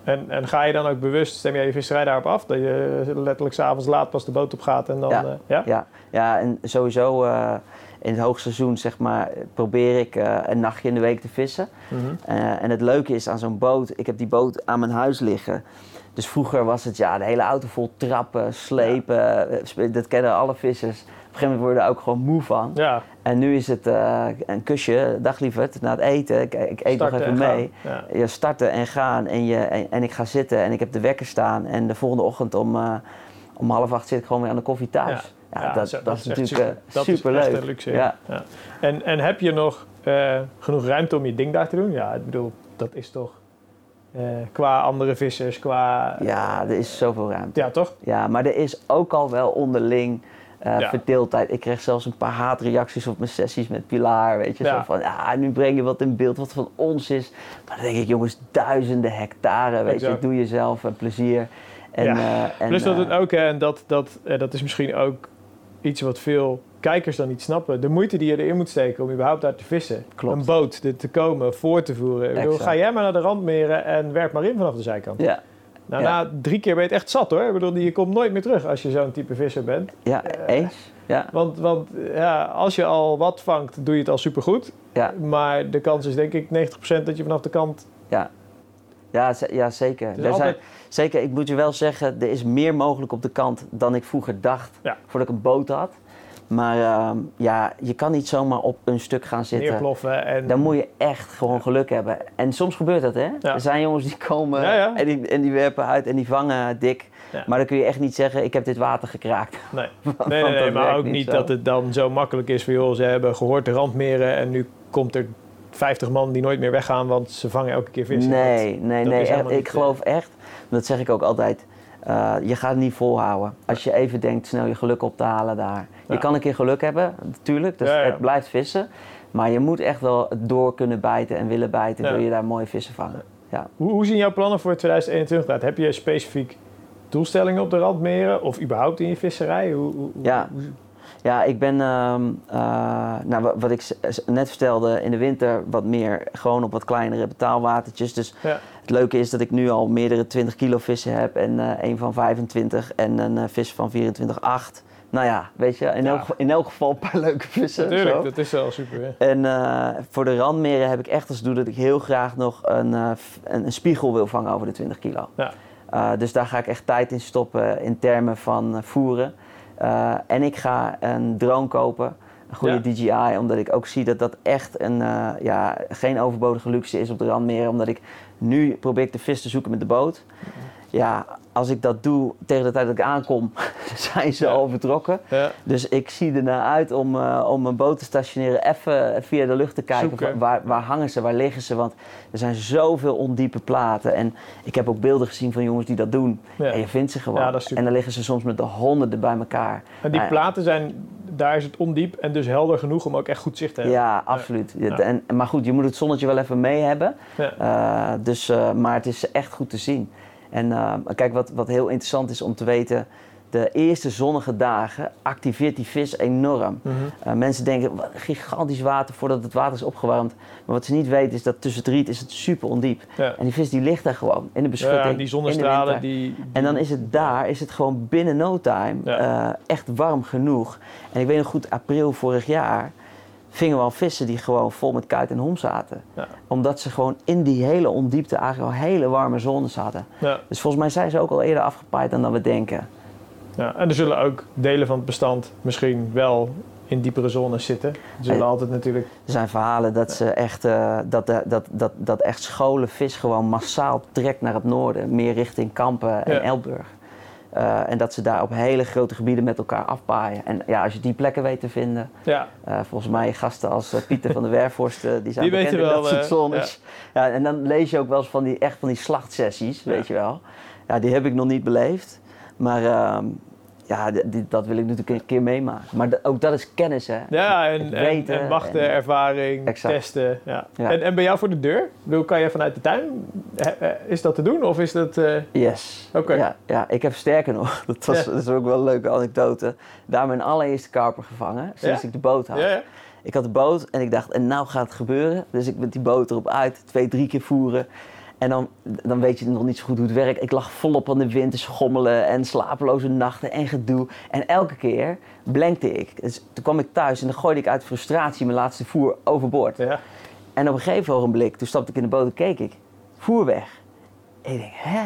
Speaker 1: En, en ga je dan ook bewust, stem jij je visserij daarop af? Dat je letterlijk s'avonds laat pas de boot op gaat en dan...
Speaker 2: Ja.
Speaker 1: eh, ja?
Speaker 2: Ja, ja en sowieso eh, in het hoogseizoen zeg maar, probeer ik eh, een nachtje in de week te vissen.
Speaker 1: Mhm.
Speaker 2: En het leuke is aan zo'n boot, ik heb die boot aan mijn huis liggen. Dus vroeger was het ja, de hele auto vol trappen, slepen. Dat kennen alle vissers. Op een gegeven moment worden we er ook gewoon moe van.
Speaker 1: Ja,
Speaker 2: En nu is het eh, een kusje, dag lieverd, na het eten. Ik, ik eet nog even
Speaker 1: en
Speaker 2: mee.
Speaker 1: Ja.
Speaker 2: Je starten en gaan en, je, en, en ik ga zitten en ik heb de wekker staan. En de volgende ochtend om, eh, om half acht zit ik gewoon weer aan de koffie thuis. Ja,
Speaker 1: Ja,
Speaker 2: dat, dat, is natuurlijk
Speaker 1: super.
Speaker 2: eh,
Speaker 1: Dat
Speaker 2: superleuk.
Speaker 1: is een luxe.
Speaker 2: Ja.
Speaker 1: Ja. En, en heb je nog genoeg ruimte om je ding daar te doen? Ja, ik bedoel, dat is toch qua andere vissers, qua...
Speaker 2: ja, er is zoveel ruimte.
Speaker 1: Ja, toch?
Speaker 2: Ja, maar er is ook al wel onderling
Speaker 1: Ja.
Speaker 2: verdeeldheid. Ik kreeg zelfs een paar haatreacties op mijn sessies met Pilar. Weet je,
Speaker 1: Ja.
Speaker 2: zo van, ja, nu breng je wat in beeld wat van ons is. Maar dan denk ik, jongens, duizenden hectare, weet
Speaker 1: Exact.
Speaker 2: je. Doe jezelf een plezier. En,
Speaker 1: Ja.
Speaker 2: eh, en,
Speaker 1: Plus dat het
Speaker 2: eh,
Speaker 1: ook, hè, en dat, dat, dat is misschien ook iets wat veel kijkers dan niet snappen. De moeite die je erin moet steken om überhaupt daar te vissen.
Speaker 2: Klopt.
Speaker 1: Een boot te komen, voor te voeren. Ik bedoel, ga jij maar naar de randmeren en werp maar in vanaf de zijkant.
Speaker 2: Ja,
Speaker 1: Nou,
Speaker 2: Ja.
Speaker 1: na drie keer ben je het echt zat hoor. Ik bedoel, je komt nooit meer terug als je zo'n type visser bent.
Speaker 2: ja,
Speaker 1: Eh,
Speaker 2: eens. Ja,
Speaker 1: Want, want ja, als je al wat vangt, doe je het al supergoed.
Speaker 2: ja,
Speaker 1: Maar de kans is denk ik 90% dat je vanaf de kant...
Speaker 2: ja. Ja, ja zeker. Er zijn, zeker, ik moet je wel zeggen, er is meer mogelijk op de kant dan ik vroeger dacht
Speaker 1: Ja.
Speaker 2: voordat ik een boot had. Maar ehm, ja, je kan niet zomaar op een stuk gaan zitten.
Speaker 1: neerploffen en...
Speaker 2: Dan moet je echt gewoon geluk hebben. En soms gebeurt dat, hè?
Speaker 1: Ja.
Speaker 2: Er zijn jongens die komen
Speaker 1: Ja, ja.
Speaker 2: En, die, en die werpen uit en die vangen dik. Maar dan kun je echt niet zeggen, ik heb dit water gekraakt.
Speaker 1: Nee, (laughs)
Speaker 2: Want
Speaker 1: nee, nee, maar ook niet
Speaker 2: zo.
Speaker 1: dat het dan zo makkelijk is van... joh, ze hebben gehoord de randmeren en nu komt er 50 man die nooit meer weggaan, want ze vangen elke keer vis.
Speaker 2: Nee, nee,
Speaker 1: dat
Speaker 2: nee. echt, ik
Speaker 1: eh,
Speaker 2: geloof echt, dat zeg ik ook altijd, eh, je gaat het niet volhouden. Als je even denkt snel je geluk op te halen daar. Je kan een keer geluk hebben, natuurlijk, dus het blijft vissen. Maar je moet echt wel door kunnen bijten en willen bijten, wil je daar mooie vissen vangen. Ja.
Speaker 1: Hoe, hoe zien jouw plannen voor 2021 eruit? Heb je specifiek doelstellingen op de randmeren of überhaupt in je visserij? Hoe, hoe,
Speaker 2: Ja. Ja, ik ben, ehm, eh, nou, wa- wat ik net vertelde, in de winter wat meer gewoon op wat kleinere betaalwatertjes. Dus
Speaker 1: ja.
Speaker 2: het leuke is dat ik nu al meerdere 20 kilo vissen heb en eh een van 25 en een eh, vis van 24,8. Nou ja, weet je, in,
Speaker 1: Ja.
Speaker 2: elk, geval- in elk geval een paar leuke vissen.
Speaker 1: Natuurlijk,
Speaker 2: zo.
Speaker 1: dat is wel super. hè.
Speaker 2: En eh, voor de randmeren heb ik echt als doel dat ik heel graag nog een, eh, een, een spiegel wil vangen over de 20 kilo.
Speaker 1: Ja.
Speaker 2: Eh, dus daar ga ik echt tijd in stoppen in termen van voeren. En ik ga een drone kopen, een goede
Speaker 1: Ja.
Speaker 2: DJI, omdat ik ook zie dat dat echt een, ja, geen overbodige luxe is op de randmeren. Omdat ik nu probeer ik de vis te zoeken met de boot. Ja, als ik dat doe tegen de tijd dat ik aankom, (laughs) zijn ze
Speaker 1: Ja.
Speaker 2: al vertrokken.
Speaker 1: Ja.
Speaker 2: Dus ik zie ernaar uit om, eh, om een boot te stationeren, even via de lucht te kijken.
Speaker 1: Zoeken.
Speaker 2: Waar, waar hangen ze, waar liggen ze? Want er zijn zoveel ondiepe platen. En ik heb ook beelden gezien van jongens die dat doen.
Speaker 1: Ja.
Speaker 2: En je vindt ze gewoon. En dan liggen ze soms met de honderden bij elkaar.
Speaker 1: En die
Speaker 2: ja.
Speaker 1: platen zijn, daar is het ondiep en dus helder genoeg om ook echt goed zicht te hebben.
Speaker 2: Ja, absoluut. En, maar goed, je moet het zonnetje wel even mee hebben. Eh, dus, eh, maar het is echt goed te zien. En eh, kijk, wat, wat heel interessant is om te weten... de eerste zonnige dagen activeert die vis enorm. Eh, mensen denken, wat gigantisch water voordat het water is opgewarmd. Maar wat ze niet weten is dat tussen het riet is het super ondiep.
Speaker 1: Ja.
Speaker 2: En die vis die ligt daar gewoon in de beschutting.
Speaker 1: Ja, die
Speaker 2: in de
Speaker 1: zonnestralen, die, die-
Speaker 2: En dan is het daar, is het gewoon binnen no time
Speaker 1: Ja.
Speaker 2: eh, echt warm genoeg. En ik weet nog goed, april vorig jaar vingen we al vissen die gewoon vol met kuit en hom zaten.
Speaker 1: Ja.
Speaker 2: Omdat ze gewoon in die hele ondiepte eigenlijk al hele warme zones zaten.
Speaker 1: Ja,
Speaker 2: Dus volgens mij zijn ze ook al eerder afgepaaid dan dat we denken.
Speaker 1: ja. En er zullen ook delen van het bestand misschien wel in diepere zones zitten. Er zullen
Speaker 2: Ja.
Speaker 1: altijd natuurlijk...
Speaker 2: Er zijn verhalen dat, ze echt, eh, dat, de- dat, dat, dat echt scholen vis gewoon massaal trekt naar het noorden. Meer richting Kampen en. Elburg. Eh, en dat ze daar op hele grote gebieden met elkaar afpaaien. En ja, als je die plekken weet te vinden.
Speaker 1: Ja,
Speaker 2: eh, volgens mij gasten als eh, Pieter van der Werforst, eh, die zijn
Speaker 1: Die
Speaker 2: bekend
Speaker 1: wel,
Speaker 2: dat soort zones. Ja. en dan lees je ook wel eens van die, echt van die slachtsessies,
Speaker 1: Ja.
Speaker 2: weet je wel. Ja, die heb ik nog niet beleefd. Maar ehm, ja, dat wil ik natuurlijk een keer meemaken. Maar ook dat is kennis, hè.
Speaker 1: ja en,
Speaker 2: weten
Speaker 1: en wachten,
Speaker 2: en-
Speaker 1: ervaring,
Speaker 2: Exact.
Speaker 1: testen. Ja.
Speaker 2: Ja.
Speaker 1: En, en bij jou voor de deur? Ik bedoel, kan je vanuit de tuin? Is dat te doen of is dat... eh,
Speaker 2: Yes.
Speaker 1: Oké.
Speaker 2: Ja, ja, ik heb sterker nog, (laughs) dat, was,
Speaker 1: Ja.
Speaker 2: dat is ook wel een leuke anekdote. Daar mijn allereerste karper gevangen, sinds ik de boot had.
Speaker 1: ja, ja.
Speaker 2: Ik had de boot en ik dacht, en nou gaat het gebeuren. Dus ik met die boot erop uit, twee, drie keer voeren. En dan, dan weet je nog niet zo goed hoe het werkt. Ik lag volop aan de wind te schommelen en slapeloze nachten en gedoe. En elke keer blankte ik. Dus toen kwam ik thuis en dan gooide ik uit frustratie mijn laatste voer overboord.
Speaker 1: ja.
Speaker 2: En op een gegeven ogenblik, toen stapte ik in de boot en keek ik. Voer weg. En ik denk, hè?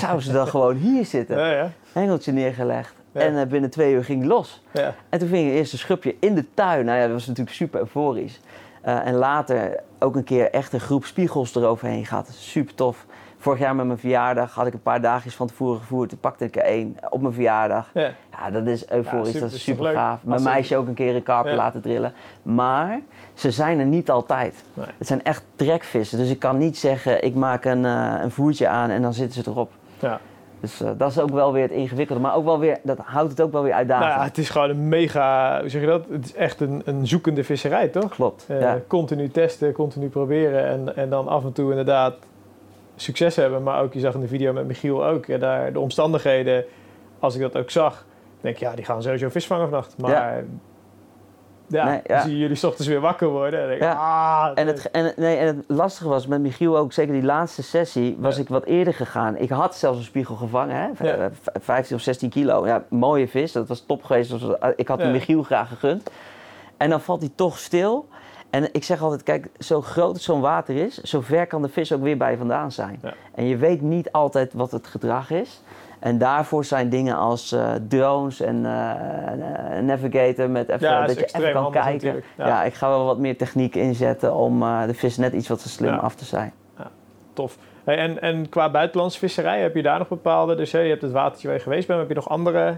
Speaker 2: Zou ze dan gewoon hier zitten?
Speaker 1: ja, ja.
Speaker 2: Hengeltje neergelegd.
Speaker 1: Ja.
Speaker 2: En eh, binnen twee uur ging hij los.
Speaker 1: ja.
Speaker 2: En toen ving ik eerst een schubje in de tuin. Nou ja, dat was natuurlijk super euforisch. Eh, en later ook een keer echt een groep spiegels eroverheen gehad. Super tof. Vorig jaar met mijn verjaardag had ik een paar dagjes van tevoren gevoerd. Toen pakte ik er één op mijn verjaardag.
Speaker 1: ja.
Speaker 2: Ja, dat is euforisch,
Speaker 1: super,
Speaker 2: dat
Speaker 1: is
Speaker 2: super gaaf. Mijn meisje ook een keer een karper
Speaker 1: Ja.
Speaker 2: laten drillen. Maar ze zijn er niet altijd.
Speaker 1: Nee.
Speaker 2: Het zijn echt trekvissen. Dus ik kan niet zeggen, ik maak een, eh, een voertje aan en dan zitten ze erop.
Speaker 1: ja.
Speaker 2: Dus eh, dat is ook wel weer het ingewikkelde. Maar ook wel weer, dat houdt het ook wel weer uitdagend.
Speaker 1: Nou ja, het is gewoon een mega, hoe zeg je dat? Het is echt een, een zoekende visserij, toch?
Speaker 2: Klopt.
Speaker 1: Eh,
Speaker 2: ja.
Speaker 1: Continu testen, continu proberen en, en dan af en toe inderdaad succes hebben. Maar ook, je zag in de video met Michiel ook, ja, daar, de omstandigheden, als ik dat ook zag, denk ik, ja, die gaan sowieso vis vangen vannacht. Maar ja,
Speaker 2: Nee,
Speaker 1: dan zie je jullie ochtends weer wakker worden. En, denk
Speaker 2: Ja.
Speaker 1: ah,
Speaker 2: En het, en, nee, en het lastige was met Michiel ook, zeker die laatste sessie, was
Speaker 1: Ja.
Speaker 2: ik wat eerder gegaan. Ik had zelfs een spiegel gevangen, hè? v-
Speaker 1: Ja.
Speaker 2: eh, v- 15 of 16 kilo. Ja, mooie vis, dat was top geweest. Eh, ik had hem Michiel graag gegund. En dan valt hij toch stil. En ik zeg altijd, kijk, zo groot zo'n water is, zo ver kan de vis ook weer bij vandaan zijn. En je weet niet altijd wat het gedrag is. En daarvoor zijn dingen als eh, drones en eh, eh, navigator met even,
Speaker 1: Ja,
Speaker 2: dat je even kan kijken. Ja.
Speaker 1: Ja.
Speaker 2: ik ga wel wat meer techniek inzetten om de vis net iets wat te slim
Speaker 1: Ja.
Speaker 2: af te zijn.
Speaker 1: Tof. Hey, en, en qua buitenlandse visserij, heb je daar nog bepaalde, dus je hebt het watertje waar je geweest bent, maar heb je nog andere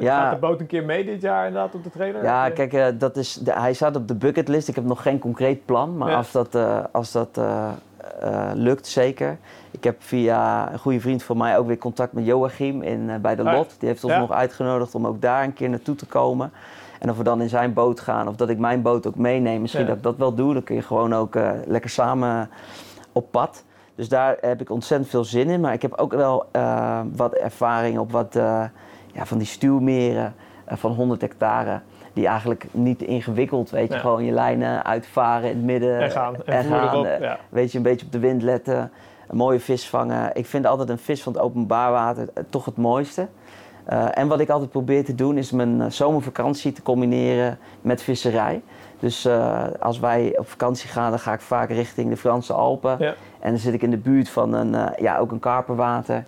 Speaker 2: Ja.
Speaker 1: Gaat de boot een keer mee dit jaar inderdaad op de trailer?
Speaker 2: Ja,
Speaker 1: Eh,
Speaker 2: kijk, eh, dat is, de- hij staat op de bucketlist. Ik heb nog geen concreet plan, maar
Speaker 1: Ja.
Speaker 2: als dat, eh, als dat eh, eh, lukt, zeker. Ik heb via een goede vriend van mij ook weer contact met Joachim in, eh, bij de
Speaker 1: Ah.
Speaker 2: Lot. Die heeft ons
Speaker 1: Ja.
Speaker 2: nog uitgenodigd om ook daar een keer naartoe te komen. En of we dan in zijn boot gaan of dat ik mijn boot ook meeneem. Misschien
Speaker 1: Ja.
Speaker 2: dat ik dat wel doe. Dan kun je gewoon ook eh, lekker samen op pad. Dus daar heb ik ontzettend veel zin in. Maar ik heb ook wel eh, wat ervaring op wat eh, ja, van die stuwmeren eh, van 100 hectare. Die eigenlijk niet ingewikkeld, weet je,
Speaker 1: Ja.
Speaker 2: gewoon je lijnen uitvaren in het midden.
Speaker 1: En gaan. En,
Speaker 2: en
Speaker 1: voer
Speaker 2: gaan,
Speaker 1: erop.
Speaker 2: eh,
Speaker 1: ja.
Speaker 2: Weet je, een beetje op de wind letten. Een mooie vis vangen. Ik vind altijd een vis van het openbaar water eh, toch het mooiste. En wat ik altijd probeer te doen is mijn zomervakantie te combineren met visserij. Dus als wij op vakantie gaan, dan ga ik vaak richting de Franse Alpen.
Speaker 1: Ja.
Speaker 2: En dan zit ik in de buurt van een, eh, ja, ook een karperwater.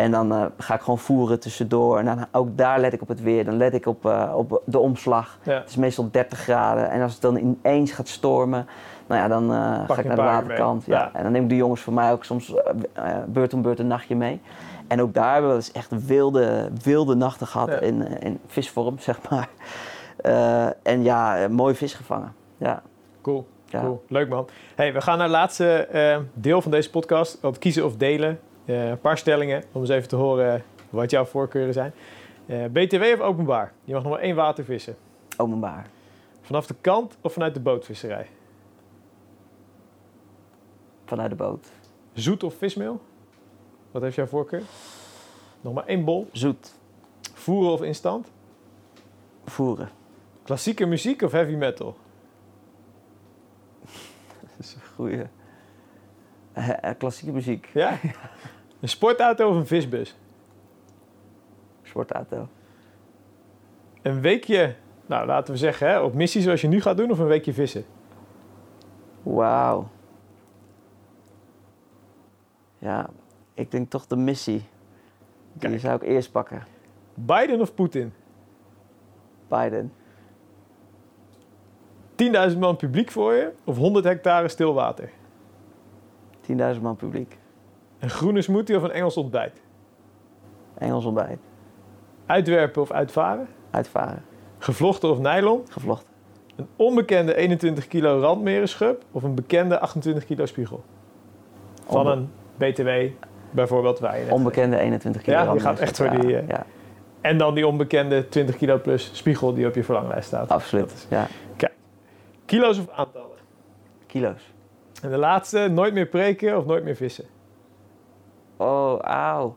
Speaker 2: En dan eh, ga ik gewoon voeren tussendoor. En dan ook daar let ik op het weer. Dan let ik op, eh, op de omslag.
Speaker 1: Ja.
Speaker 2: Het is meestal 30 graden. En als het dan ineens gaat stormen, nou ja, dan eh, ga ik naar de waterkant. Ja.
Speaker 1: Ja.
Speaker 2: En dan neem ik de jongens voor mij ook soms beurt om beurt een nachtje mee. En ook daar hebben we dus echt wilde, wilde nachten gehad
Speaker 1: Ja.
Speaker 2: in, in visvorm, (laughs) zeg maar. En ja, mooi vis gevangen. Ja,
Speaker 1: Cool. Cool, leuk man. Hey, we gaan naar het laatste deel van deze podcast. Het kiezen of delen. Eh, een paar stellingen om eens even te horen wat jouw voorkeuren zijn. Eh, BTW of openbaar? Je mag nog maar één water vissen.
Speaker 2: openbaar.
Speaker 1: Vanaf de kant of vanuit de bootvisserij?
Speaker 2: Vanuit de boot.
Speaker 1: Zoet of vismeel? Wat heeft jouw voorkeur? Nog maar één bol.
Speaker 2: Zoet.
Speaker 1: Voeren of instant?
Speaker 2: Voeren.
Speaker 1: Klassieke muziek of heavy metal? (laughs)
Speaker 2: Dat is een goeie. Eh, klassieke muziek.
Speaker 1: Ja? (laughs) een sportauto of een visbus?
Speaker 2: Sportauto.
Speaker 1: Een weekje, nou laten we zeggen, hè, op missie zoals je nu gaat doen of een weekje vissen?
Speaker 2: Wauw. Ja, ik denk toch de missie. Die
Speaker 1: Kijk.
Speaker 2: zou ik eerst pakken.
Speaker 1: Biden of Poetin?
Speaker 2: Biden.
Speaker 1: 10.000 man publiek voor je of 100 hectare stilwater?
Speaker 2: 10.000 man publiek.
Speaker 1: Een groene smoothie of een Engels ontbijt?
Speaker 2: Engels ontbijt.
Speaker 1: Uitwerpen of uitvaren?
Speaker 2: Uitvaren.
Speaker 1: Gevlochten of nylon?
Speaker 2: Gevlochten.
Speaker 1: Een onbekende 21 kilo randmerenschub of een bekende 28 kilo spiegel? Van
Speaker 2: Onbe-
Speaker 1: een BTW bijvoorbeeld waar je
Speaker 2: Onbekende 21 kilo.
Speaker 1: Ja,
Speaker 2: rand
Speaker 1: gaat echt voor die, eh,
Speaker 2: Ja,
Speaker 1: En dan die onbekende 20 kilo plus spiegel die op je verlanglijst staat.
Speaker 2: absoluut. Ja.
Speaker 1: Kilo's of aantallen?
Speaker 2: Kilo's.
Speaker 1: En de laatste, nooit meer preken of nooit meer vissen?
Speaker 2: Oh, auw.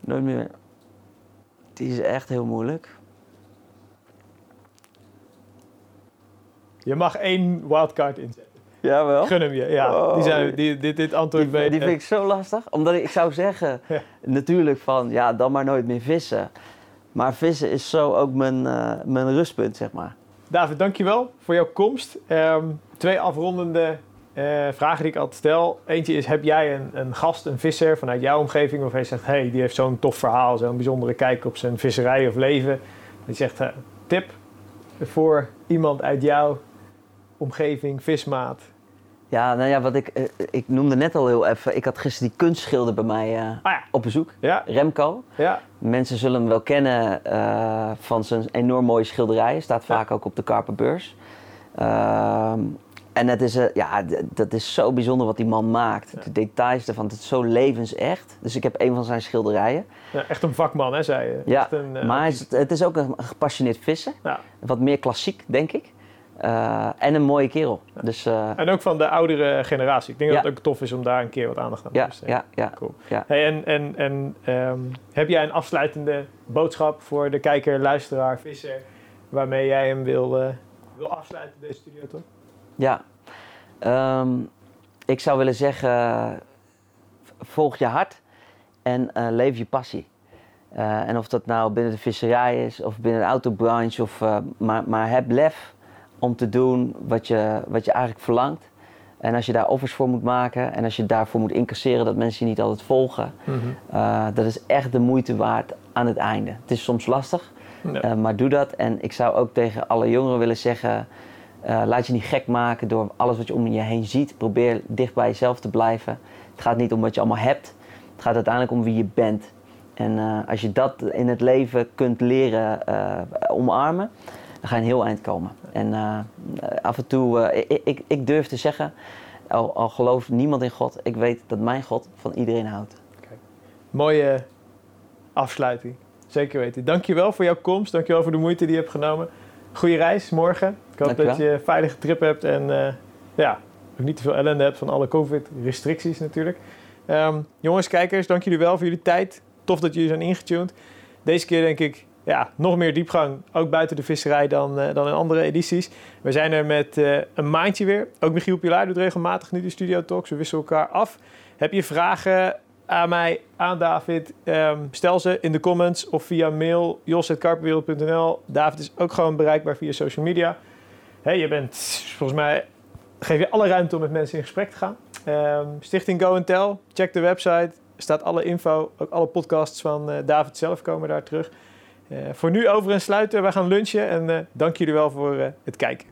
Speaker 2: Nooit meer. Die is echt heel moeilijk.
Speaker 1: Je mag één wildcard inzetten.
Speaker 2: Jawel.
Speaker 1: Gun hem je. Ja,
Speaker 2: Oh.
Speaker 1: die zijn, die, dit, dit antwoord
Speaker 2: Die,
Speaker 1: weet
Speaker 2: die vind ik zo lastig. Omdat ik, zou zeggen, (laughs)
Speaker 1: Ja.
Speaker 2: natuurlijk van, ja, dan maar nooit meer vissen. Maar vissen is zo ook mijn, eh, mijn rustpunt, zeg maar.
Speaker 1: David, dankjewel voor jouw komst. Ehm, twee afrondende eh, vragen die ik altijd stel. Eentje is, heb jij een, een gast, een visser vanuit jouw omgeving... waarvan je zegt, hey, die heeft zo'n tof verhaal... zo'n bijzondere kijk op zijn visserij of leven. Die zegt, eh, tip voor iemand uit jouw omgeving, vismaat.
Speaker 2: Ja, nou ja, wat ik, eh, ik noemde net al heel even. Ik had gisteren die kunstschilder bij mij
Speaker 1: Ah ja,
Speaker 2: op bezoek.
Speaker 1: ja,
Speaker 2: Remco.
Speaker 1: ja.
Speaker 2: Mensen zullen hem wel kennen van zijn enorm mooie schilderijen. Staat vaak ook op de Karpenbeurs. En het is, eh, ja, dat is zo bijzonder wat die man maakt.
Speaker 1: Ja.
Speaker 2: De details ervan, het is zo levensecht. Dus ik heb een van zijn schilderijen.
Speaker 1: Ja, echt een vakman, hè, zei je.
Speaker 2: Ja,
Speaker 1: Echt een, eh,
Speaker 2: maar hij is, het is ook een gepassioneerd vissen.
Speaker 1: ja.
Speaker 2: Wat meer klassiek, denk ik. Eh, en een mooie kerel. Dus
Speaker 1: En ook van de oudere generatie. Ik denk
Speaker 2: Ja.
Speaker 1: dat het ook tof is om daar een keer wat aandacht aan te besteden.
Speaker 2: ja, ja,
Speaker 1: Cool.
Speaker 2: ja.
Speaker 1: Hey, en en, en ehm, heb jij een afsluitende boodschap voor de kijker, luisteraar, visser, waarmee jij hem wil, eh, wil afsluiten, deze studio toch?
Speaker 2: Ja. Ehm, ik zou willen zeggen, volg je hart en eh, leef je passie. Eh, en of dat nou binnen de visserij is of binnen de autobranche, of, eh, maar, maar heb lef om te doen wat je, wat je eigenlijk verlangt. En als je daar offers voor moet maken en als je daarvoor moet incasseren dat mensen je niet altijd volgen, eh, dat is echt de moeite waard aan het einde. Het is soms lastig,
Speaker 1: Ja.
Speaker 2: maar doe dat. En ik zou ook tegen alle jongeren willen zeggen: eh, laat je niet gek maken door alles wat je om je heen ziet. Probeer dicht bij jezelf te blijven. Het gaat niet om wat je allemaal hebt. Het gaat uiteindelijk om wie je bent. En eh, als je dat in het leven kunt leren eh, omarmen, dan ga je een heel eind komen. En af en toe, ik, ik, ik, durf te zeggen, al, al gelooft niemand in God, ik weet dat mijn God van iedereen houdt.
Speaker 1: Mooie afsluiting. Zeker weten. Dankjewel voor jouw komst. Dankjewel voor de moeite die je hebt genomen. Goeie reis morgen. Ik hoop dat je een veilige trip hebt en ja, ook niet te veel ellende hebt van alle COVID-restricties natuurlijk. Um, jongens, kijkers, dank jullie wel voor jullie tijd. Tof dat jullie zijn ingetuned. Deze keer denk ik ja, nog meer diepgang, ook buiten de visserij dan, uh, dan in andere edities. We zijn er met uh, een maandje weer. Ook Michiel Pilaar doet regelmatig nu de Studio Talks. We wisselen elkaar af. Heb je vragen aan mij, aan David? Um, stel ze in de comments of via mail jos.karpenwereld.nl. David is ook gewoon bereikbaar via social media. Hey, je bent volgens mij geef je alle ruimte om met mensen in gesprek te gaan. Um, Stichting Go Tell, check de website. Staat alle info, ook alle podcasts van uh, David zelf komen daar terug. Uh, voor nu over en sluiten, we gaan lunchen en uh, dank jullie wel voor het kijken.